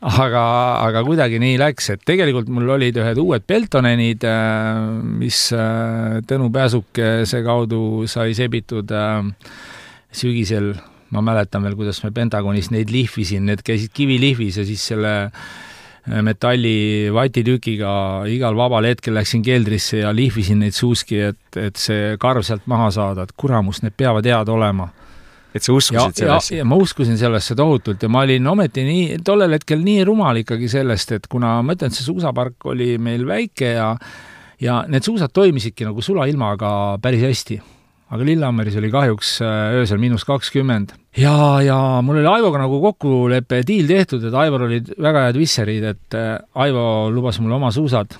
aga, aga kuidagi nii läks, et tegelikult mul olid ühed uued Peltonenid, äh, mis äh, Tõnu Pääsukese kaudu sai sebitud äh, sügisel ma mäletan veel, kuidas me Pentagonis neid lihvisin, need käisid kivilihvis ja siis selle äh, metalli vatitükiga igal vabal hetkel läksin keldrisse ja lihvisin neid suuski, et, et see karv sealt maha saada, et kuramus, need peavad head olema. et sa uskusid sellesse? ja ma uskusin sellesse tohutult ja ma olin ometi nii, tollel hetkel nii rumal ikkagi sellest, et kuna ma ütlen, et see suusapark oli meil väike ja ja need suusad toimisidki nagu sulailmaga päris hästi aga Lillehammeris oli kahjuks äh, öösel miinus kakskümmend. ja, ja mul oli Aivoga nagu kokkulepe, diil tehtud, et Aivor olid väga head visserid, et äh, Aivo lubas mulle oma suusad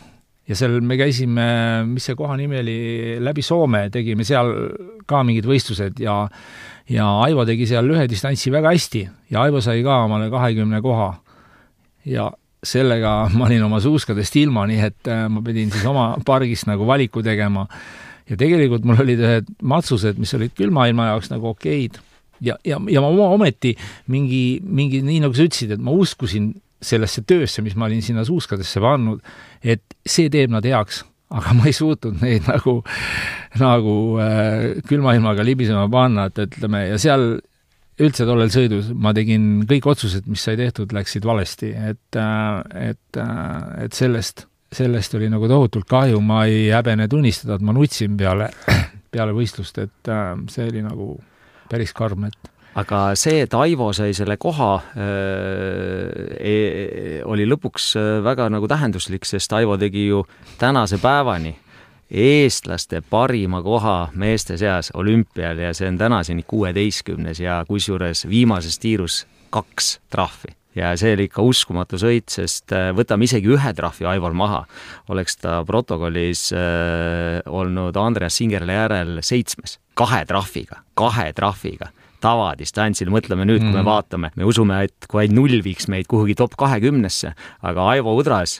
ja seal me käisime, mis see koha nimi oli, läbi Soome tegime seal ka mingid võistlused ja ja Aivo tegi seal lühedistantsi väga hästi ja Aivo sai ka omale kahekümne koha. ja sellega ma olin oma suuskadest ilma, nii et äh, ma pidin siis oma pargist nagu valiku tegema ja tegelikult mul olid ühed matsused, mis olid külmailma jaoks nagu okeid. Ja, ja, ja ma ometi mingi, mingi, nii nagu sa ütlesid, et ma uskusin sellesse töösse, mis ma olin sinna suuskadesse pannud, et see teeb nad heaks, aga ma ei suutnud neid nagu, nagu äh, külmailmaga libisema panna, et ütleme, ja seal üldse tollel sõidus ma tegin kõik otsused, mis sai tehtud, läksid valesti, et, äh, et, äh, et sellest sellest oli nagu tohutult kahju, ma ei häbene tunnistada, et ma nutsin peale, peale võistlust, et äh, see oli nagu päris karm, et aga see, et Aivo sai selle koha äh,, e, oli lõpuks äh, väga nagu tähenduslik, sest Aivo tegi ju tänase päevani eestlaste parima koha meeste seas olümpial ja see on tänaseni kuueteistkümnes ja kusjuures viimases tiirus kaks trahvi ja see oli ikka uskumatu sõit, sest äh, võtame isegi ühe trahvi Aivar maha, oleks ta protokollis äh, olnud Andreas Singerle järel seitsmes, kahe trahviga, kahe trahviga tavadistantsil, mõtleme nüüd, kui me mm. vaatame, me usume, et kui ainult null viiks meid kuhugi top kahekümnesse, aga Aivo Udras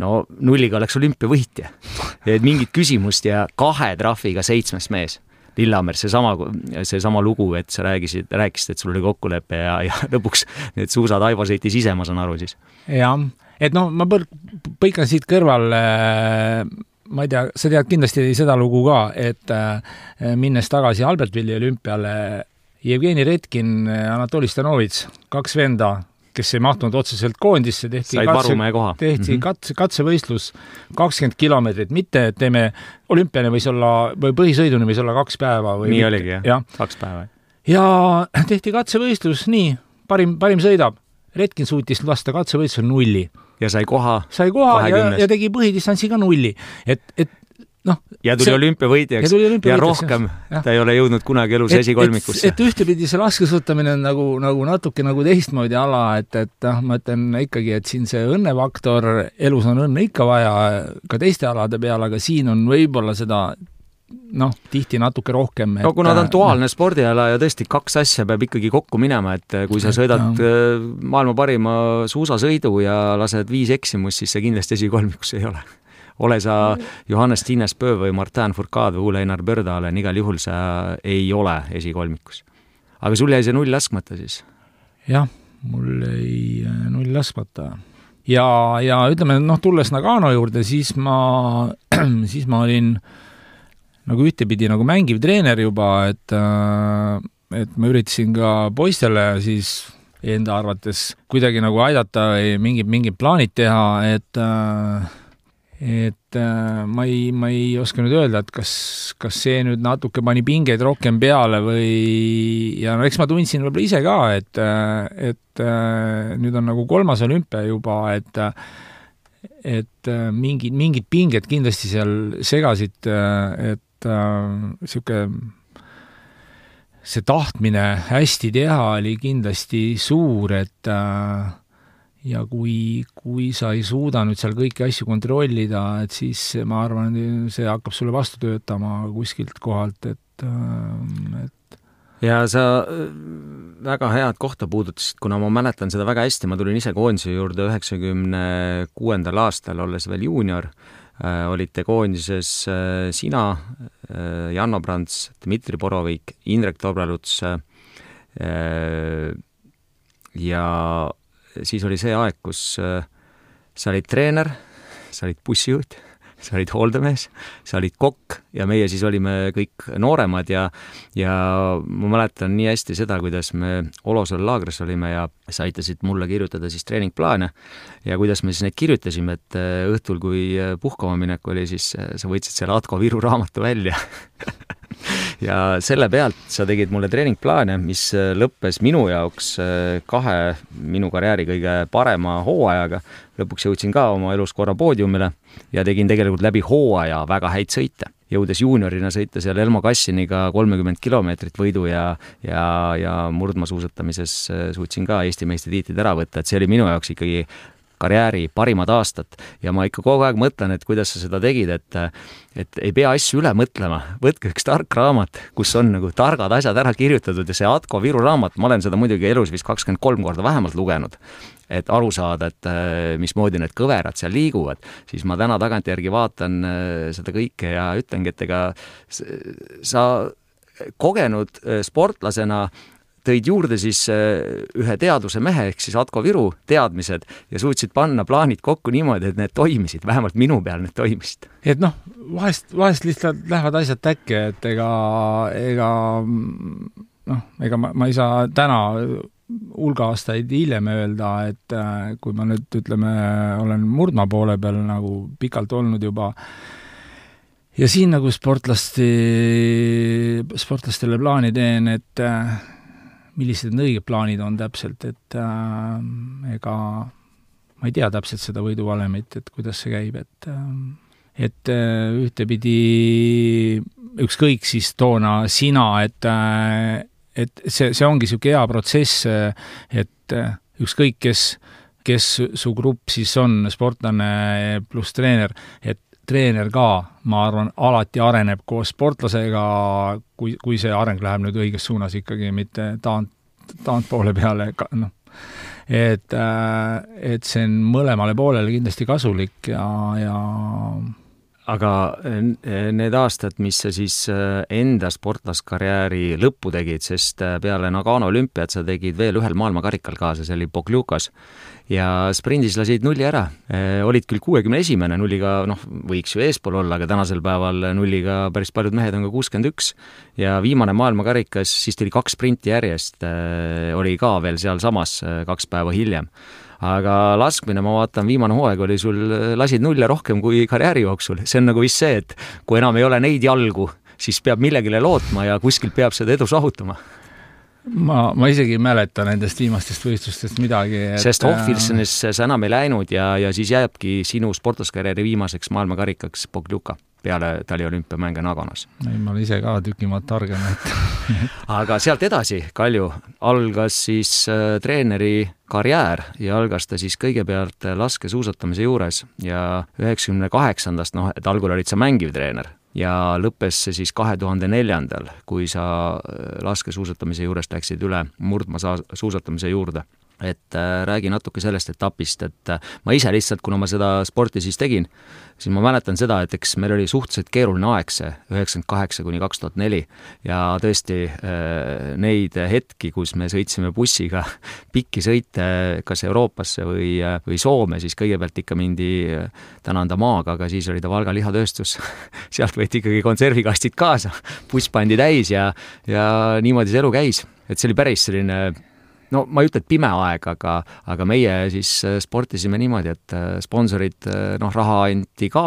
no nulliga oleks olümpiavõitja. et mingit küsimust ja kahe trahviga seitsmes mees Lillehammer, seesama, seesama lugu, et sa räägisid, rääkisid, et sul oli kokkulepe ja, ja lõpuks need suusad Aivo sõitis ise, ma saan aru siis. jah, et noh, ma põr-, põikan siit kõrvale ma ei tea, sa tead kindlasti seda lugu ka, et äh, minnes tagasi Albertvilli olümpiale, Jevgeni Redkin, Anatoli Stanovitš, kaks venda, kes ei mahtunud otseselt koondisse, tehti said varumehe koha. tehti mm -hmm. katse, katsevõistlus kakskümmend kilomeetrit, mitte et teeme, olümpiani võis olla, või põhisõiduni võis olla kaks päeva või nii mitte. oligi jah ja. kaks päeva. ja tehti katsevõistlus, nii, parim, parim sõidab. Redkin suutis lasta katsevõistlusel nulli ja sai koha. sai koha ja, ja tegi põhidistantsi ka nulli, et, et noh. ja tuli olümpiavõitjaks ja, ja rohkem ja. ta ei ole jõudnud kunagi elus esikolmikusse. et ühtepidi see laskesuusatamine on nagu, nagu natuke nagu teistmoodi ala, et, et noh, ma ütlen ikkagi, et siin see õnnefaktor, elus on õnne ikka vaja ka teiste alade peal, aga siin on võib-olla seda noh, tihti natuke rohkem. no kuna ta on duaalne spordiala ja tõesti kaks asja peab ikkagi kokku minema, et kui sa sõidad ja. Äh, maailma parima suusasõidu ja lased viis eksimust, siis see kindlasti esikolmikus ei ole. Ole sa Johannes Tiinespöö või Martin Fourcade või Ole-Einar Pördalen, igal juhul sa ei ole esikolmikus. aga sul jäi see null laskmata siis? jah, mul jäi äh, null laskmata ja, ja ütleme, noh, tulles Nagano juurde, siis ma, siis ma olin nagu ühtepidi nagu mängiv treener juba, et äh, et ma üritasin ka poistele siis enda arvates kuidagi nagu aidata või mingid, mingid plaanid teha, et äh, et äh, ma ei, ma ei oska nüüd öelda, et kas, kas see nüüd natuke pani pingeid rohkem peale või ja no eks ma tundsin võib-olla ise ka, et, et nüüd on nagu kolmas olümpia juba, et et mingid, mingid pinged kindlasti seal segasid, et niisugune äh, see tahtmine hästi teha oli kindlasti suur, et äh, ja kui, kui sa ei suuda nüüd seal kõiki asju kontrollida, et siis ma arvan, see hakkab sulle vastu töötama kuskilt kohalt, et, äh, et ja sa väga head kohta puudutasid, kuna ma mäletan seda väga hästi, ma tulin ise koondise juurde üheksakümne kuuendal aastal, olles veel juunior Äh, olite koondises äh, sina, äh, Janno Prants, Dmitri Borovik, Indrek Tobraluts ja siis oli see aeg, kus sa olid treener, sa olid bussijuht sa olid hooldemees, sa olid kokk ja meie siis olime kõik nooremad ja ja ma mäletan nii hästi seda, kuidas me Olosalu laagris olime ja sa aitasid mulle kirjutada siis treeningplaane ja kuidas me siis neid kirjutasime, et äh, õhtul, kui äh, puhkama minek oli, siis äh, sa võtsid selle Atko Viru raamatu välja ja selle pealt sa tegid mulle treeningplaane, mis lõppes minu jaoks kahe minu karjääri kõige parema hooajaga. lõpuks jõudsin ka oma elus korra poodiumile ja tegin tegelikult läbi hooaja väga häid sõite. jõudes juuniorina sõita seal Elmo Kassiniga kolmekümmend kilomeetrit võidu ja, ja, ja murdmaasuusatamises suutsin ka Eesti meistritiitlid ära võtta, et see oli minu jaoks ikkagi karjääri parimad aastad. Ja ma ikka kogu aeg mõtlen, et kuidas sa seda tegid, et et ei pea asju üle mõtlema, võtke üks tark raamat, kus on nagu targad asjad ära kirjutatud ja see Atko Viru raamat, ma olen seda muidugi elus vist kakskümmend kolm korda vähemalt lugenud, et aru saada, et äh, mismoodi need kõverad seal liiguvad, siis ma täna tagantjärgi vaatan äh, seda kõike ja ütlengi, et ega sa kogenud äh, sportlasena tõid juurde siis ühe teaduse mehe ehk siis Atko Viru teadmised ja suutsid panna plaanid kokku niimoodi, et need toimisid, vähemalt minu peal need toimisid. et noh, vahest, vahest lihtsalt lähevad asjad täkke, et ega, ega noh, ega ma, ma ei saa täna hulga aastaid hiljem öelda, et äh, kui ma nüüd ütleme, olen murdmaa poole peal nagu pikalt olnud juba, ja siin nagu sportlasti, sportlastele plaani teen, et äh, millised need õiged plaanid on täpselt, et äh, ega ma ei tea täpselt seda võiduvalemit, et kuidas see käib, et äh, et ühtepidi ükskõik siis toona sina, et et see, see ongi niisugune hea protsess, et äh, ükskõik, kes, kes su grupp siis on, sportlane pluss treener, et treener ka, ma arvan, alati areneb koos sportlasega, kui, kui see areng läheb nüüd õiges suunas ikkagi, mitte taant, taantpoole peale, noh, et, äh, et see on mõlemale poolele kindlasti kasulik ja, ja aga need aastad, mis sa siis enda sportlaskarjääri lõppu tegid, sest peale Nagano olümpiat sa tegid veel ühel maailmakarikal kaasa, see oli Pokljukas ja sprindis lasid nulli ära. olid küll kuuekümne esimene, nulliga noh, võiks ju eespool olla, aga tänasel päeval nulliga päris paljud mehed on ka kuuskümmend üks. Ja viimane maailmakarikas, siis tuli kaks sprinti järjest, oli ka veel sealsamas kaks päeva hiljem aga laskmine, ma vaatan, viimane hooaeg oli sul, lasid nulle rohkem kui karjääri jooksul, see on nagu vist see, et kui enam ei ole neid jalgu, siis peab millegile lootma ja kuskilt peab seda edu saavutama. Ma, ma isegi ei mäleta nendest viimastest võistlustest midagi et.... sest Hochfilzenisse sa enam ei läinud ja, ja siis jääbki sinu sportlaskarjääri viimaseks maailmakarikaks Pokljuka peale taliolümpiamänge Naganos. ei, ma olen ise ka tüki maad targem, et aga sealt edasi, Kalju, algas siis äh, treeneri karjäär ja algas ta siis kõigepealt laskesuusatamise juures ja üheksakümne kaheksandast, noh, et algul olid sa mängiv treener ja lõppes see siis kahe tuhande neljandal, kui sa äh, laskesuusatamise juurest läksid üle murdmaasuusatamise juurde et äh, räägi natuke sellest etapist, et äh, ma ise lihtsalt, kuna ma seda sporti siis tegin, siis ma mäletan seda, et eks meil oli suhteliselt keeruline aeg see, üheksakümmend kaheksa kuni kaks tuhat neli ja tõesti äh, neid hetki, kus me sõitsime bussiga pikki sõite kas Euroopasse või, või Soome, siis kõigepealt ikka mindi Tänanda maaga, aga siis oli ta Valga lihatööstus sealt võeti ikkagi konservikastid kaasa, buss pandi täis ja, ja niimoodi see elu käis. et see oli päris selline no ma ei ütle, et pime aeg, aga, aga meie siis äh, sportisime niimoodi, et äh, sponsorid, äh, noh, raha anti ka,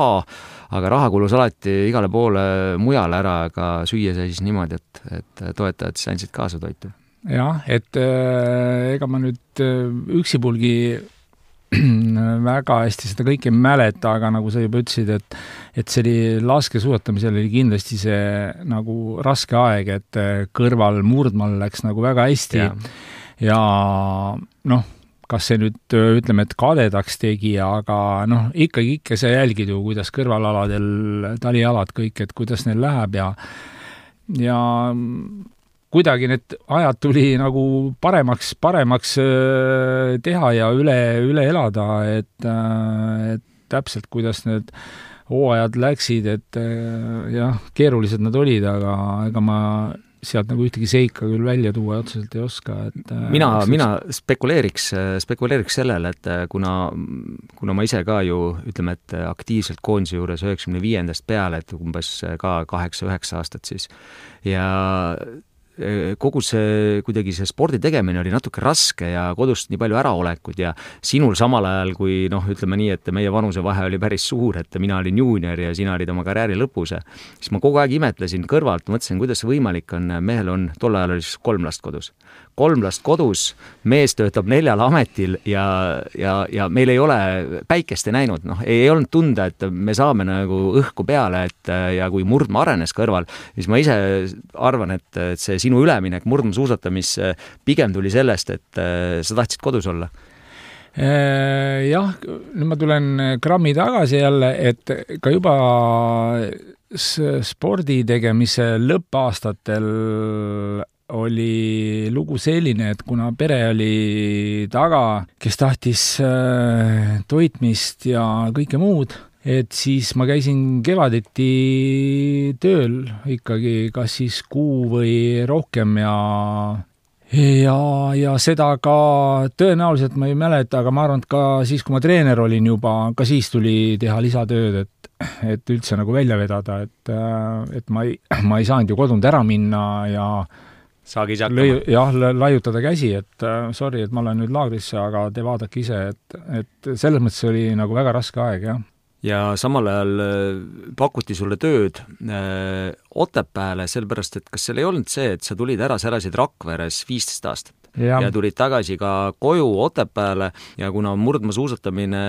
aga raha kulus alati igale poole mujale ära, aga süüa sai siis niimoodi, et, et toetajad siis andsid kaasa toitu. jah, et ega ma nüüd üksipulgi väga hästi seda kõike ei mäleta, aga nagu sa juba ütlesid, et et see oli, laskesuusatamisel oli kindlasti see nagu raske aeg, et kõrval murdmaal läks nagu väga hästi ja noh, kas see nüüd ütleme, et kadedaks tegi, aga noh, ikkagi ikka sa jälgid ju, kuidas kõrvalaladel talialad kõik, et kuidas neil läheb ja ja kuidagi need ajad tuli nagu paremaks, paremaks äh, teha ja üle, üle elada, et, äh, et täpselt, kuidas need hooajad läksid, et äh, jah, keerulised nad olid, aga ega ma sealt nagu ühtegi seika küll välja tuua otseselt ei oska, et äh, mina, mina spekuleeriks, spekuleeriks sellele, et äh, kuna, kuna ma ise ka ju ütleme, et aktiivselt koondise juures üheksakümne viiendast peale, et umbes ka kaheksa-üheksa aastat siis, ja kogu see, kuidagi see spordi tegemine oli natuke raske ja kodust nii palju äraolekut ja sinul samal ajal, kui noh, ütleme nii, et meie vanusevahe oli päris suur, et mina olin juunior ja sina olid oma karjääri lõpus, siis ma kogu aeg imetlesin kõrvalt, mõtlesin, kuidas see võimalik on, mehel on, tol ajal oli siis kolm last kodus kolm last kodus, mees töötab neljal ametil ja, ja, ja meil ei ole päikest ei näinud, noh, ei olnud tunda, et me saame nagu õhku peale, et ja kui murdmaa arenes kõrval, siis ma ise arvan, et, et see sinu üleminek murdmaasuusatamisse pigem tuli sellest, et sa tahtsid kodus olla. Äh, jah, nüüd ma tulen grammi tagasi jälle, et ka juba spordi tegemise lõppaastatel oli lugu selline, et kuna pere oli taga, kes tahtis äh, toitmist ja kõike muud, et siis ma käisin kevaditi tööl ikkagi kas siis kuu või rohkem ja ja, ja seda ka tõenäoliselt ma ei mäleta, aga ma arvan, et ka siis, kui ma treener olin juba, ka siis tuli teha lisatööd, et et üldse nagu välja vedada, et, äh, et ma ei, ma ei saanud ju kodunt ära minna ja saage ise hakkama. jah, laiutada käsi, et uh, sorry, et ma lähen nüüd laagrisse, aga te vaadake ise, et, et selles mõttes oli nagu väga raske aeg, jah. ja samal ajal äh, pakuti sulle tööd äh, Otepääle, sellepärast et kas seal ei olnud see, et sa tulid ära, sa elasid Rakveres viisteist aastat? Ja. ja tulid tagasi ka koju Otepääle ja kuna murdmaasuusatamine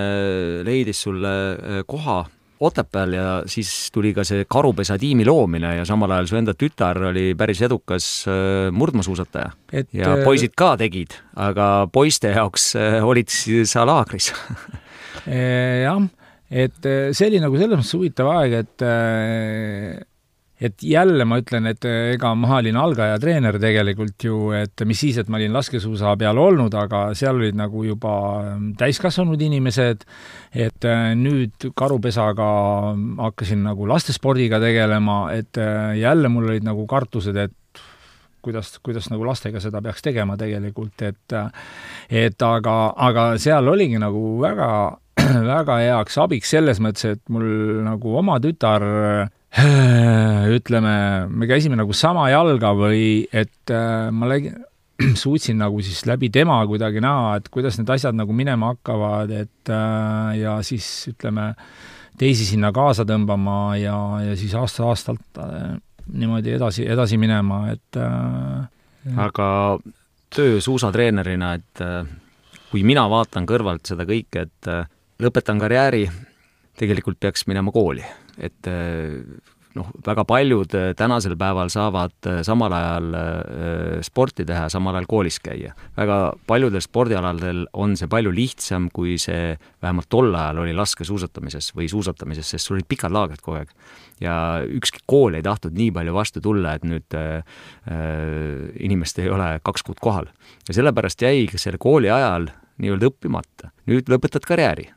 leidis sulle äh, koha Otepääl ja siis tuli ka see Karupesa tiimi loomine ja samal ajal su enda tütar oli päris edukas äh, murdmaasuusataja. ja äh, poisid ka tegid, aga poiste jaoks äh, olid sa laagris jah, et see oli nagu selles mõttes huvitav aeg, et et jälle ma ütlen, et ega ma olin algaja treener tegelikult ju, et mis siis, et ma olin laskesuusa peal olnud, aga seal olid nagu juba täiskasvanud inimesed, et äh, nüüd karupesaga hakkasin nagu lastespordiga tegelema, et äh, jälle mul olid nagu kartused, et kuidas, kuidas nagu lastega seda peaks tegema tegelikult, et et aga, aga seal oligi nagu väga väga heaks abiks selles mõttes, et mul nagu oma tütar ütleme, me käisime nagu sama jalga või et äh, ma lägin, suutsin nagu siis läbi tema kuidagi näha, et kuidas need asjad nagu minema hakkavad, et äh, ja siis ütleme, teisi sinna kaasa tõmbama ja, ja siis aasta-aastalt äh, niimoodi edasi, edasi minema, et aga töö suusatreenerina, et kui mina vaatan kõrvalt seda kõike, et lõpetan karjääri, tegelikult peaks minema kooli, et noh, väga paljud äh, tänasel päeval saavad äh, samal ajal äh, sporti teha, samal ajal koolis käia. väga paljudel spordialadel on see palju lihtsam, kui see vähemalt tol ajal oli laskesuusatamises või suusatamises, sest sul olid pikad laagrid kogu aeg. ja ükski kool ei tahtnud nii palju vastu tulla, et nüüd äh, inimest ei ole kaks kuud kohal. ja sellepärast jäigi selle kooli ajal nii-öelda õppimata. nüüd lõpetad karjääri.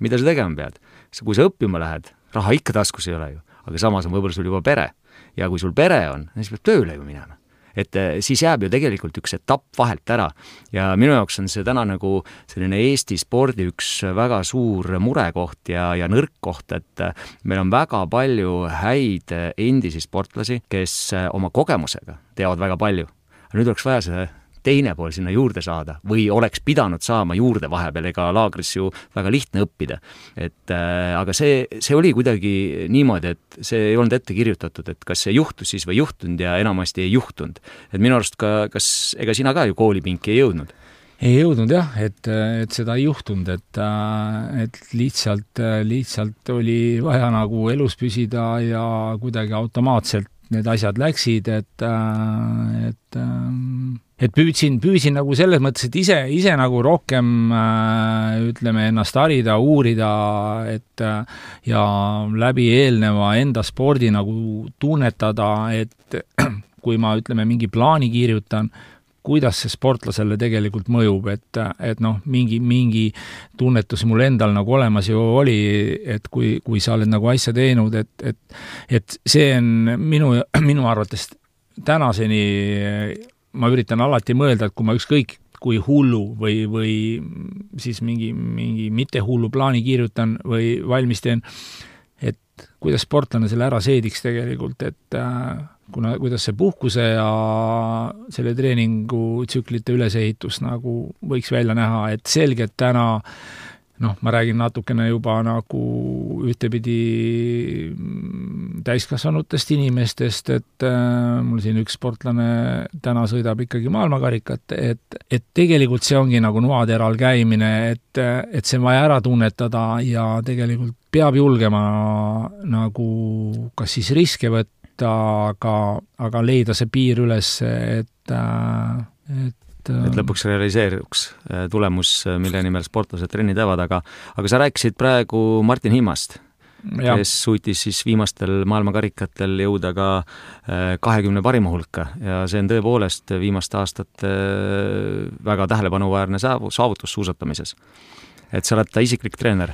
mida sa tegema pead? kui sa õppima lähed, raha ikka taskus ei ole ju aga samas on võib-olla sul juba pere. ja kui sul pere on, siis peab tööle ju minema et eh, siis jääb ju tegelikult üks etapp vahelt ära ja minu jaoks on see täna nagu selline Eesti spordi üks väga suur murekoht ja, ja nõrk koht, et eh, meil on väga palju häid endisi sportlasi, kes eh, oma kogemusega teavad väga palju. nüüd oleks vaja see teine pool sinna juurde saada või oleks pidanud saama juurde vahepeal, ega laagris ju väga lihtne õppida. et äh, aga see, see oli kuidagi niimoodi, et see ei olnud ette kirjutatud, et kas see juhtus siis või ei juhtunud ja enamasti ei juhtunud. et minu arust ka, kas, ega sina ka ju koolipinki ei jõudnud? ei jõudnud jah, et, et seda ei juhtunud, et, et lihtsalt, lihtsalt oli vaja nagu elus püsida ja kuidagi automaatselt need asjad läksid, et, et et püüdsin, püüdsin nagu selles mõttes, et ise, ise nagu rohkem ütleme, ennast harida, uurida, et ja läbi eelneva enda spordi nagu tunnetada, et kui ma, ütleme, mingi plaani kirjutan, kuidas see sportlasele tegelikult mõjub, et, et noh, mingi, mingi tunnetus mul endal nagu olemas ju oli, et kui, kui sa oled nagu asja teinud, et, et et see on minu, minu arvates tänaseni ma üritan alati mõelda, et kui ma ükskõik kui hullu või, või siis mingi, mingi mitte hullu plaani kirjutan või valmis teen, et kuidas sportlane selle ära seediks tegelikult, et äh, kuna, kuidas see puhkuse ja selle treeningu tsüklite ülesehitus nagu võiks välja näha, et selgelt täna noh, ma räägin natukene juba nagu ühtepidi täiskasvanutest inimestest, et äh, mul siin üks sportlane täna sõidab ikkagi maailmakarikat, et, et tegelikult see ongi nagu noateral käimine, et, et see on vaja ära tunnetada ja tegelikult peab julgema nagu kas siis riske võtta, võita, aga, aga leida see piir üles, et, et et lõpuks realiseeruks äh, tulemus, mille nimel sportlased trenni teevad, aga aga sa rääkisid praegu Martin Himmast, kes suutis siis viimastel maailmakarikatel jõuda ka äh, kahekümne parima hulka. Ja see on tõepoolest viimaste aastate äh, väga tähelepanuväärne saav-, saavutus suusatamises. et sa oled ta isiklik treener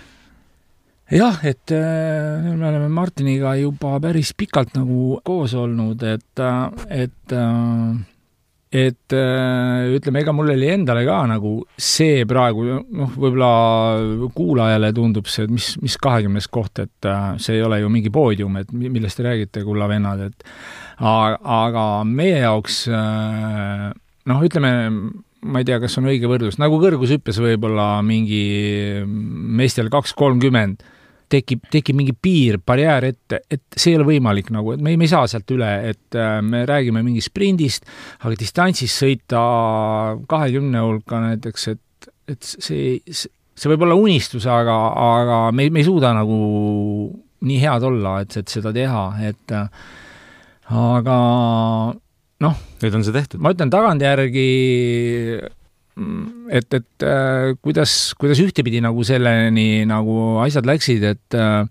jah, et äh, me oleme Martiniga juba päris pikalt nagu koos olnud, et, äh, et äh, et ütleme, ega mul oli endale ka nagu see praegu, noh, võib-olla kuulajale tundub see, et mis, mis kahekümnes koht, et see ei ole ju mingi poodium, et millest te räägite, kulla vennad, et aga meie jaoks noh, ütleme, ma ei tea, kas on õige võrdlus, nagu kõrgushüppes võib-olla mingi meestel kaks kolmkümmend tekib, tekib mingi piir, barjäär ette, et see ei ole võimalik nagu, et me ei, me ei saa sealt üle, et äh, me räägime mingist sprindist, aga distantsis sõita kahekümne hulka näiteks, et, et see, see võib olla unistus, aga, aga me, me ei suuda nagu nii head olla, et, et seda teha, et äh, aga noh. nüüd on see tehtud? ma ütlen tagantjärgi et, et äh, kuidas, kuidas ühtepidi nagu selleni nagu asjad läksid, et äh,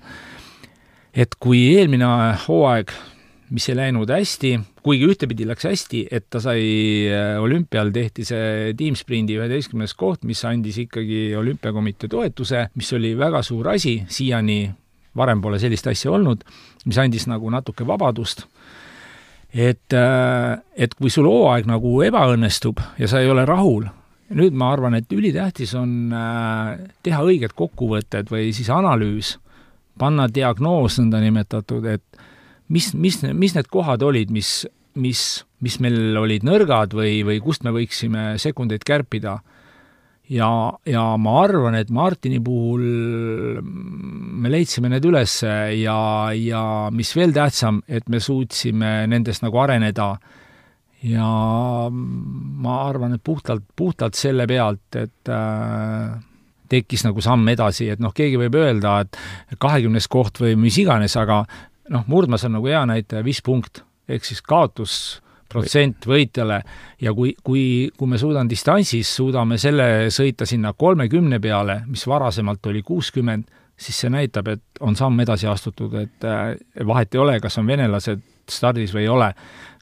et kui eelmine hooaeg mis ei läinud hästi, kuigi ühtepidi läks hästi, et ta sai äh, olümpial tehti see tiimsprindi üheteistkümnes koht, mis andis ikkagi olümpiakomitee toetuse, mis oli väga suur asi, siiani varem pole sellist asja olnud, mis andis nagu natuke vabadust. Et, äh, et kui sul hooaeg nagu ebaõnnestub ja sa ei ole rahul, nüüd ma arvan, et ülitähtis on äh, teha õiged kokkuvõtted või siis analüüs, panna diagnoos nõndanimetatud, et mis, mis, mis need kohad olid, mis, mis, mis meil olid nõrgad või, või kust me võiksime sekundeid kärpida. Ja, ja ma arvan, et Martini puhul me leidsime need üles ja, ja mis veel tähtsam, et me suutsime nendest nagu areneda ja ma arvan, et puhtalt, puhtalt selle pealt, et äh, tekkis nagu samm edasi, et noh, keegi võib öelda, et kahekümnes koht või mis iganes, aga noh, murdmas on nagu hea näitaja, viis punkt, ehk siis kaotus protsent võitjale. Ja kui, kui, kui me suudame distantsis, suudame selle sõita sinna kolmekümne peale, mis varasemalt oli kuuskümmend, siis see näitab, et on samm edasi astutud, et äh, vahet ei ole, kas on venelased stardis või ei ole,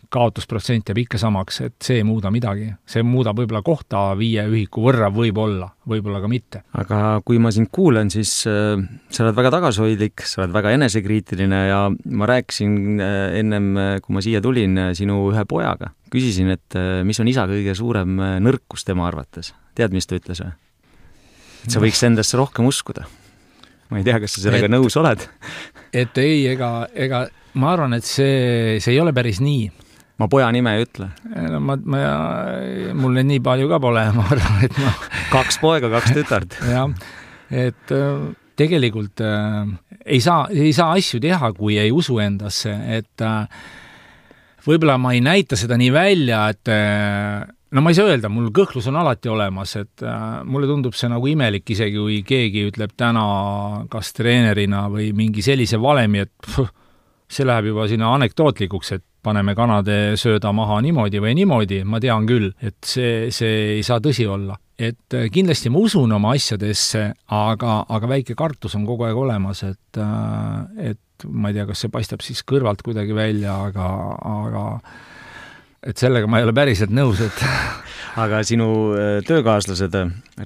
kaotusprotsent jääb ikka samaks, et see ei muuda midagi. see muudab võib-olla kohta viie ühiku võrra võib-olla, võib-olla ka mitte. aga kui ma sind kuulan, siis äh, sa oled väga tagasihoidlik, sa oled väga enesekriitiline ja ma rääkisin äh, ennem, äh, kui ma siia tulin, äh, sinu ühe pojaga. küsisin, et äh, mis on isa kõige suurem äh, nõrkus tema arvates. tead, mis ta ütles või? et sa võiks endasse rohkem uskuda. ma ei tea, kas sa sellega et, nõus oled et ei, ega, ega ma arvan, et see, see ei ole päris nii ma poja nime ei ütle. no ma, ma, mul neid nii palju ka pole, ma arvan, et ma kaks poega, kaks tütart. jah, et äh, tegelikult äh, ei saa, ei saa asju teha, kui ei usu endasse, et äh, võib-olla ma ei näita seda nii välja, et äh, no ma ei saa öelda, mul kõhklus on alati olemas, et äh, mulle tundub see nagu imelik, isegi kui keegi ütleb täna kas treenerina või mingi sellise valemi, et pff, see läheb juba sinna anekdootlikuks, et paneme kanade sööda maha niimoodi või niimoodi, ma tean küll, et see, see ei saa tõsi olla. et äh, kindlasti ma usun oma asjadesse, aga, aga väike kartus on kogu aeg olemas, et, äh, et ma ei tea, kas see paistab siis kõrvalt kuidagi välja, aga, aga et sellega ma ei ole päriselt nõus, et aga sinu äh, töökaaslased,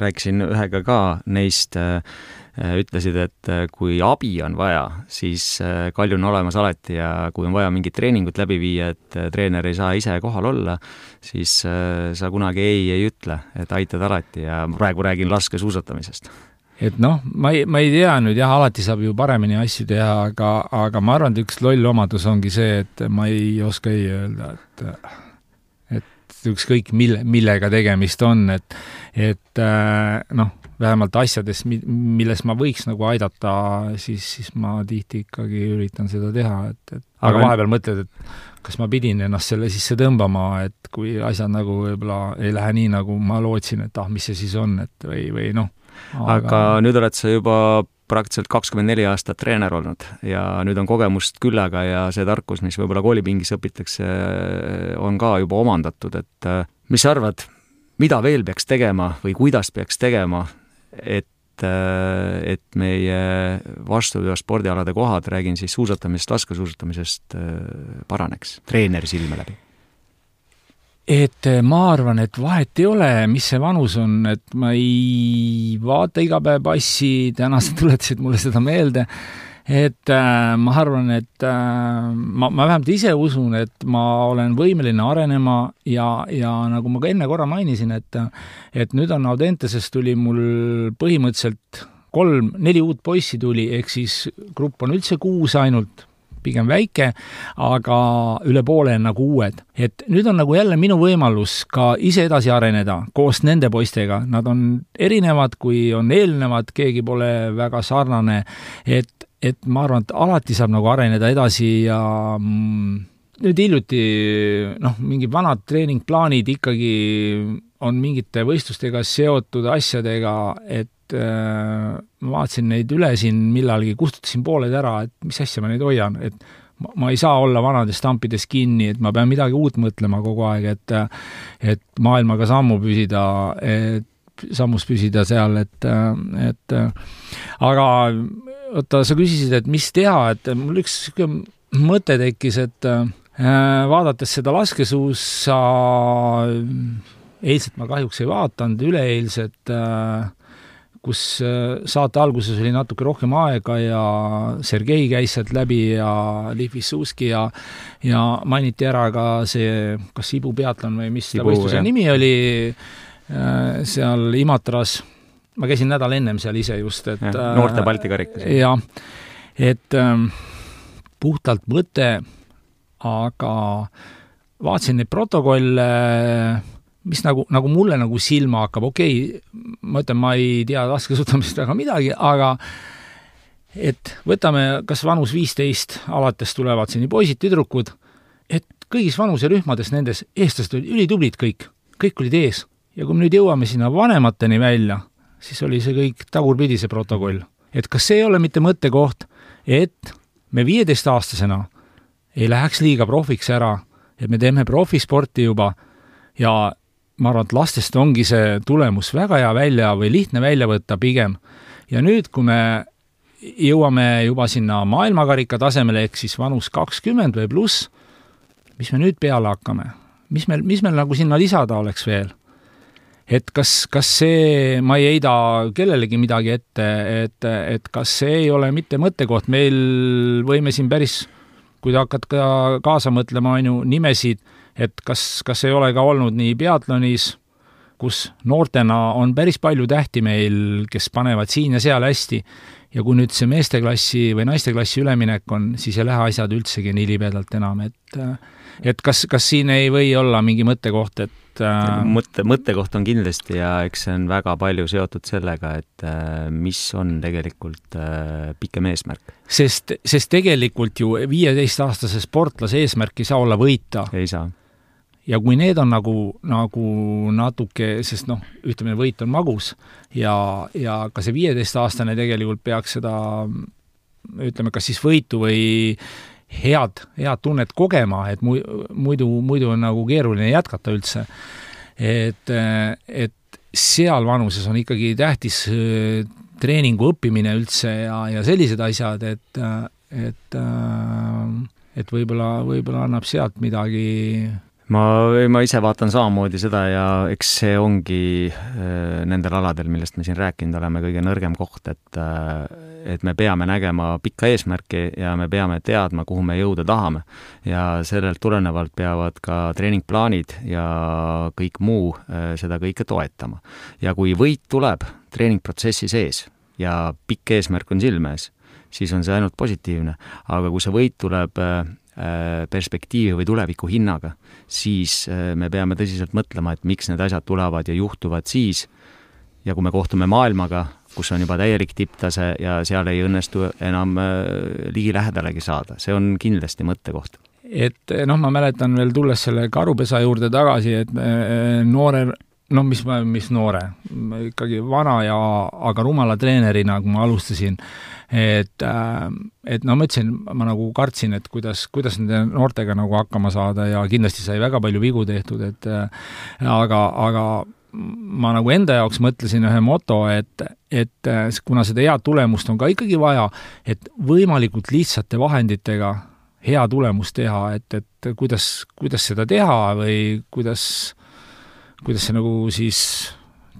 rääkisin ühega ka neist, Äh, ütlesid, et äh, kui abi on vaja, siis äh, Kalju on olemas alati ja kui on vaja mingit treeningut läbi viia, et treener ei saa ise kohal olla, siis sa kunagi ei ei ütle, et aitad alati ja praegu räägin laskesuusatamisest et noh, ma ei, ma ei tea nüüd jah, alati saab ju paremini asju teha, aga, aga ma arvan, et üks loll omadus ongi see, et ma ei oska ei öelda, et ükskõik mille, millega tegemist on, et et noh, vähemalt asjades, milles ma võiks nagu aidata, siis, siis ma tihti ikkagi üritan seda teha, et, et aga, aga vahepeal mõtled, et kas ma pidin ennast selle sisse tõmbama, et kui asjad nagu võib-olla ei lähe nii, nagu ma lootsin, et ah, mis see siis on, et või, või noh aga... aga nüüd oled sa juba praktiliselt kakskümmend neli aastat treener olnud ja nüüd on kogemust küllaga ja see tarkus, mis võib-olla koolipingis õpitakse, on ka juba omandatud, et mis sa arvad, mida veel peaks tegema või kuidas peaks tegema, et et meie vastupidavas spordialade kohad, räägin siis suusatamisest, laskesuusatamisest, paraneks treeneri silme läbi? Et ma arvan, et vahet ei ole, mis see vanus on, et ma ei vaata iga päev passi, täna sa tuletasid mulle seda meelde et äh, ma arvan, et äh, ma, ma vähemalt ise usun, et ma olen võimeline arenema ja, ja nagu ma ka enne korra mainisin, et et nüüd on Audentesest tuli mul põhimõtteliselt kolm, neli uut poissi tuli, ehk siis grupp on üldse kuus ainult, pigem väike, aga üle poole on nagu uued. et nüüd on nagu jälle minu võimalus ka ise edasi areneda koos nende poistega, nad on erinevad, kui on eelnevad, keegi pole väga sarnane, et et ma arvan, et alati saab nagu areneda edasi ja mm, nüüd hiljuti noh, mingid vanad treeningplaanid ikkagi on mingite võistlustega seotud asjadega, et äh, ma vaatasin neid üle siin millalgi, kustutasin pooled ära, et mis asja ma neid hoian, et ma, ma ei saa olla vanades stampides kinni, et ma pean midagi uut mõtlema kogu aeg, et et maailmaga sammu püsida, et sammus püsida seal, et, et aga oota, sa küsisid, et mis teha, et mul üks niisugune mõte tekkis, et äh, vaadates seda laskesuusa, eilset ma kahjuks ei vaadanud, üleeilset äh, kus äh, saate alguses oli natuke rohkem aega ja Sergei käis sealt läbi ja Liv Vissuski ja ja mainiti ära ka see, kas Ibu peatlon või mis ta võistluse nimi oli, äh, seal Imatras, ma käisin nädal ennem seal ise just, et ja, noorte Balti karikas. jah, et ähm, puhtalt mõte, aga vaatasin neid protokolle äh, mis nagu, nagu mulle nagu silma hakkab, okei okay,, ma ütlen, ma ei tea laskesuusatamisest väga midagi, aga et võtame kas vanus viisteist alates tulevad siin poisid-tüdrukud, et kõigis vanuserühmades nendes eestlased olid ülitublid kõik, kõik olid ees. ja kui me nüüd jõuame sinna vanemateni välja, siis oli see kõik tagurpidi, see protokoll. et kas see ei ole mitte mõttekoht, et me viieteistaastasena ei läheks liiga profiks ära, et me teeme profisporti juba ja ma arvan, et lastest ongi see tulemus väga hea välja või lihtne välja võtta pigem. ja nüüd, kui me jõuame juba sinna maailmakarika tasemele, ehk siis vanus kakskümmend või pluss, mis me nüüd peale hakkame? mis meil, mis meil nagu sinna lisada oleks veel? et kas, kas see, ma ei heida kellelegi midagi ette, et, et kas see ei ole mitte mõttekoht, meil võime siin päris, kui te hakkad ka kaasa mõtlema, on ju, nimesid et kas, kas ei ole ka olnud nii peatlonis, kus noortena on päris palju tähti meil, kes panevad siin ja seal hästi, ja kui nüüd see meesteklassi või naisteklassi üleminek on, siis ei lähe asjad üldsegi nii libedalt enam, et et kas, kas siin ei või olla mingi mõttekoht, et äh... mõtte, mõttekoht on kindlasti ja eks see on väga palju seotud sellega, et äh, mis on tegelikult äh, pikem eesmärk. sest, sest tegelikult ju viieteistaastase sportlase eesmärk ei saa olla võita. ei saa ja kui need on nagu, nagu natuke, sest noh, ütleme, võit on magus ja, ja ka see viieteistaastane tegelikult peaks seda ütleme, kas siis võitu või head, head tunnet kogema, et mu-, muidu, muidu on nagu keeruline jätkata üldse. et, et seal vanuses on ikkagi tähtis äh, treeningu õppimine üldse ja, ja sellised asjad, et, et äh, et võib-olla, võib-olla annab sealt midagi ma, ma ise vaatan samamoodi seda ja eks see ongi äh, nendel aladel, millest me siin rääkinud oleme, kõige nõrgem koht, et äh, et me peame nägema pikka eesmärki ja me peame teadma, kuhu me jõuda tahame. ja sellelt tulenevalt peavad ka treeningplaanid ja kõik muu äh, seda kõike toetama. ja kui võit tuleb treeningprotsessi sees ja pikk eesmärk on silme ees, siis on see ainult positiivne, aga kui see võit tuleb perspektiivi või tuleviku hinnaga, siis äh, me peame tõsiselt mõtlema, et miks need asjad tulevad ja juhtuvad siis, ja kui me kohtume maailmaga, kus on juba täielik tipptase ja seal ei õnnestu enam äh, ligilähedalegi saada, see on kindlasti mõttekoht. et noh, ma mäletan veel, tulles selle karupesa juurde tagasi, et äh, noore no mis, mis noore, ikkagi vana ja aga rumala treenerina, kui ma alustasin, et, äh, et no ma ütlesin, ma nagu kartsin, et kuidas, kuidas nende noortega nagu hakkama saada ja kindlasti sai väga palju vigu tehtud, et äh, aga, aga ma nagu enda jaoks mõtlesin ühe moto, et, et äh, kuna seda head tulemust on ka ikkagi vaja, et võimalikult lihtsate vahenditega hea tulemust teha, et, et kuidas, kuidas seda teha või kuidas, kuidas see nagu siis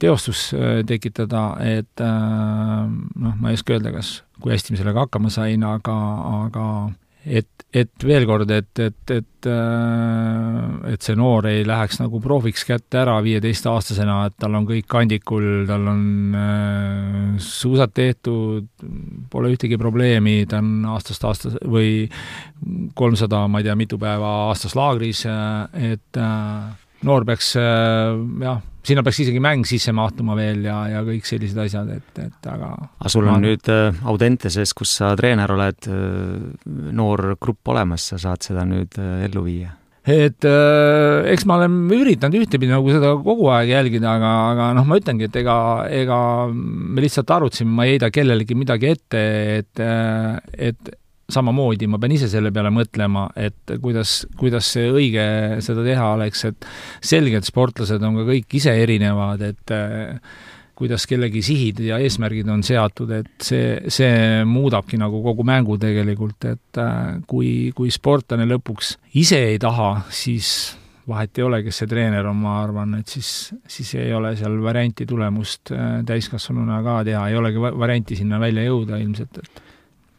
teostus tekitada, et noh, ma ei oska öelda, kas kui hästi ma sellega hakkama sain, aga, aga et, et veel kord, et, et, et, äh, et see noor ei läheks nagu prooviks kätte ära viieteistaastasena, et tal on kõik kandikul, tal on äh, suusad tehtud, pole ühtegi probleemi, ta on aastast aastas või kolmsada, ma ei tea, mitu päeva aastas laagris, et äh, noor peaks äh, jah, sinna peaks isegi mäng sisse mahtuma veel ja, ja kõik sellised asjad, et, et aga aga sul on ma... nüüd äh, Audenteses, kus sa treener oled, äh, noor grupp olemas, sa saad seda nüüd ellu viia? et eks ma olen üritanud ühtepidi nagu seda kogu aeg jälgida, aga, aga noh, ma ütlengi, et ega, ega me lihtsalt arutasime, ma ei heida kellelegi midagi ette, et, et samamoodi ma pean ise selle peale mõtlema, et kuidas, kuidas see õige seda teha oleks, et selgelt sportlased on ka kõik ise erinevad, et kuidas kellegi sihid ja eesmärgid on seatud, et see, see muudabki nagu kogu mängu tegelikult, et äh, kui, kui sportlane lõpuks ise ei taha, siis vahet ei ole, kes see treener on, ma arvan, et siis, siis ei ole seal varianti tulemust äh, täiskasvanuna ka teha, ei olegi varianti sinna välja jõuda ilmselt, et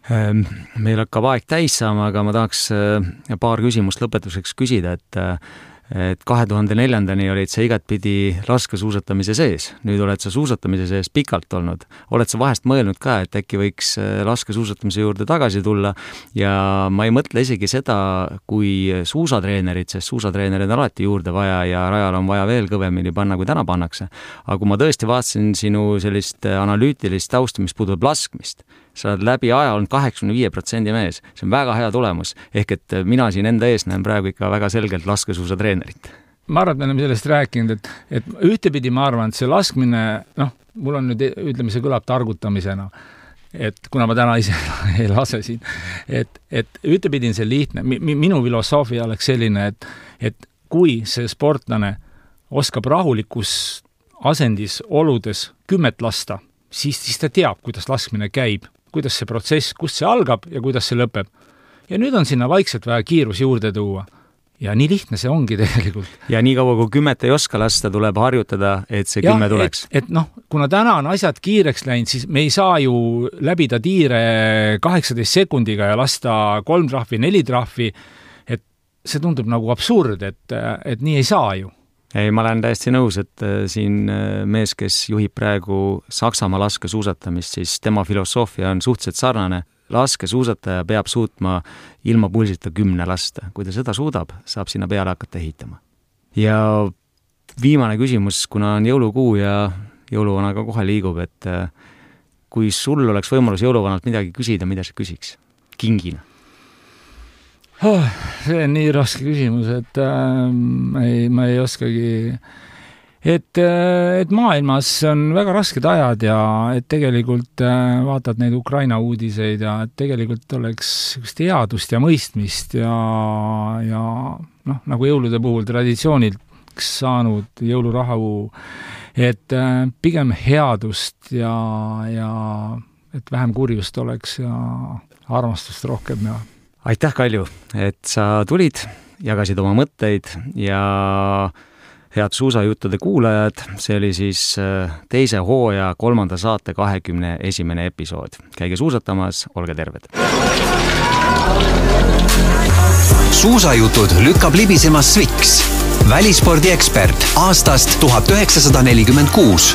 meil hakkab aeg täis saama, aga ma tahaks äh, paar küsimust lõpetuseks küsida, et et kahe tuhande neljandani olid sa igatpidi laskesuusatamise sees, nüüd oled sa suusatamise sees pikalt olnud. oled sa vahest mõelnud ka, et äkki võiks äh, laskesuusatamise juurde tagasi tulla ja ma ei mõtle isegi seda kui suusatreenerit, sest suusatreenereid on alati juurde vaja ja rajal on vaja veel kõvemini panna, kui täna pannakse. aga kui ma tõesti vaatasin sinu sellist analüütilist tausta, mis puudutab laskmist, sa oled läbi aja olnud kaheksakümne viie protsendi mees, see on väga hea tulemus. ehk et mina siin enda ees näen praegu ikka väga selgelt laskesuusatreenerit. ma arvan, et me oleme sellest rääkinud, et, et ühtepidi ma arvan, et see laskmine, noh, mul on nüüd, ütleme, see kõlab targutamisena, et kuna ma täna ise ei lase siin, et, et ühtepidi on see lihtne, minu filosoofia oleks selline, et, et kui see sportlane oskab rahulikus asendis, oludes kümmet lasta, siis, siis ta teab, kuidas laskmine käib kuidas see protsess, kust see algab ja kuidas see lõpeb. ja nüüd on sinna vaikselt vaja kiirus juurde tuua. ja nii lihtne see ongi tegelikult. ja niikaua, kui kümmet ei oska lasta, tuleb harjutada, et see ja, kümme tuleks. et, et noh, kuna täna on asjad kiireks läinud, siis me ei saa ju läbida tiire kaheksateist sekundiga ja lasta kolm trahvi, neli trahvi, et see tundub nagu absurd, et, et nii ei saa ju ei, ma olen täiesti nõus, et äh, siin äh, mees, kes juhib praegu Saksamaa laskesuusatamist, siis tema filosoofia on suhteliselt sarnane. laskesuusataja peab suutma ilma pulsita kümne lasta. kui ta seda suudab, saab sinna peale hakata ehitama. ja viimane küsimus, kuna on jõulukuu ja jõuluvana ka kohe liigub, et äh, kui sul oleks võimalus jõuluvanalt midagi küsida, mida sa küsiks kingina oh,? see on nii raske küsimus, et äh, ei, ma ei oskagi et, äh, et maailmas on väga rasked ajad ja et tegelikult äh, vaatad neid Ukraina uudiseid ja et tegelikult oleks niisugust headust ja mõistmist ja, ja noh, nagu jõulude puhul traditsiooniks saanud jõulurahu, et äh, pigem headust ja, ja et vähem kurjust oleks ja armastust rohkem ja aitäh, Kalju, et sa tulid, jagasid oma mõtteid ja head suusajuttude kuulajad, see oli siis äh, teise hooaja kolmanda saate kahekümne esimene episood. käige suusatamas, olge terved! suusajutud lükkab libisema Sviks, välispordiekspert aastast tuhat üheksasada nelikümmend kuus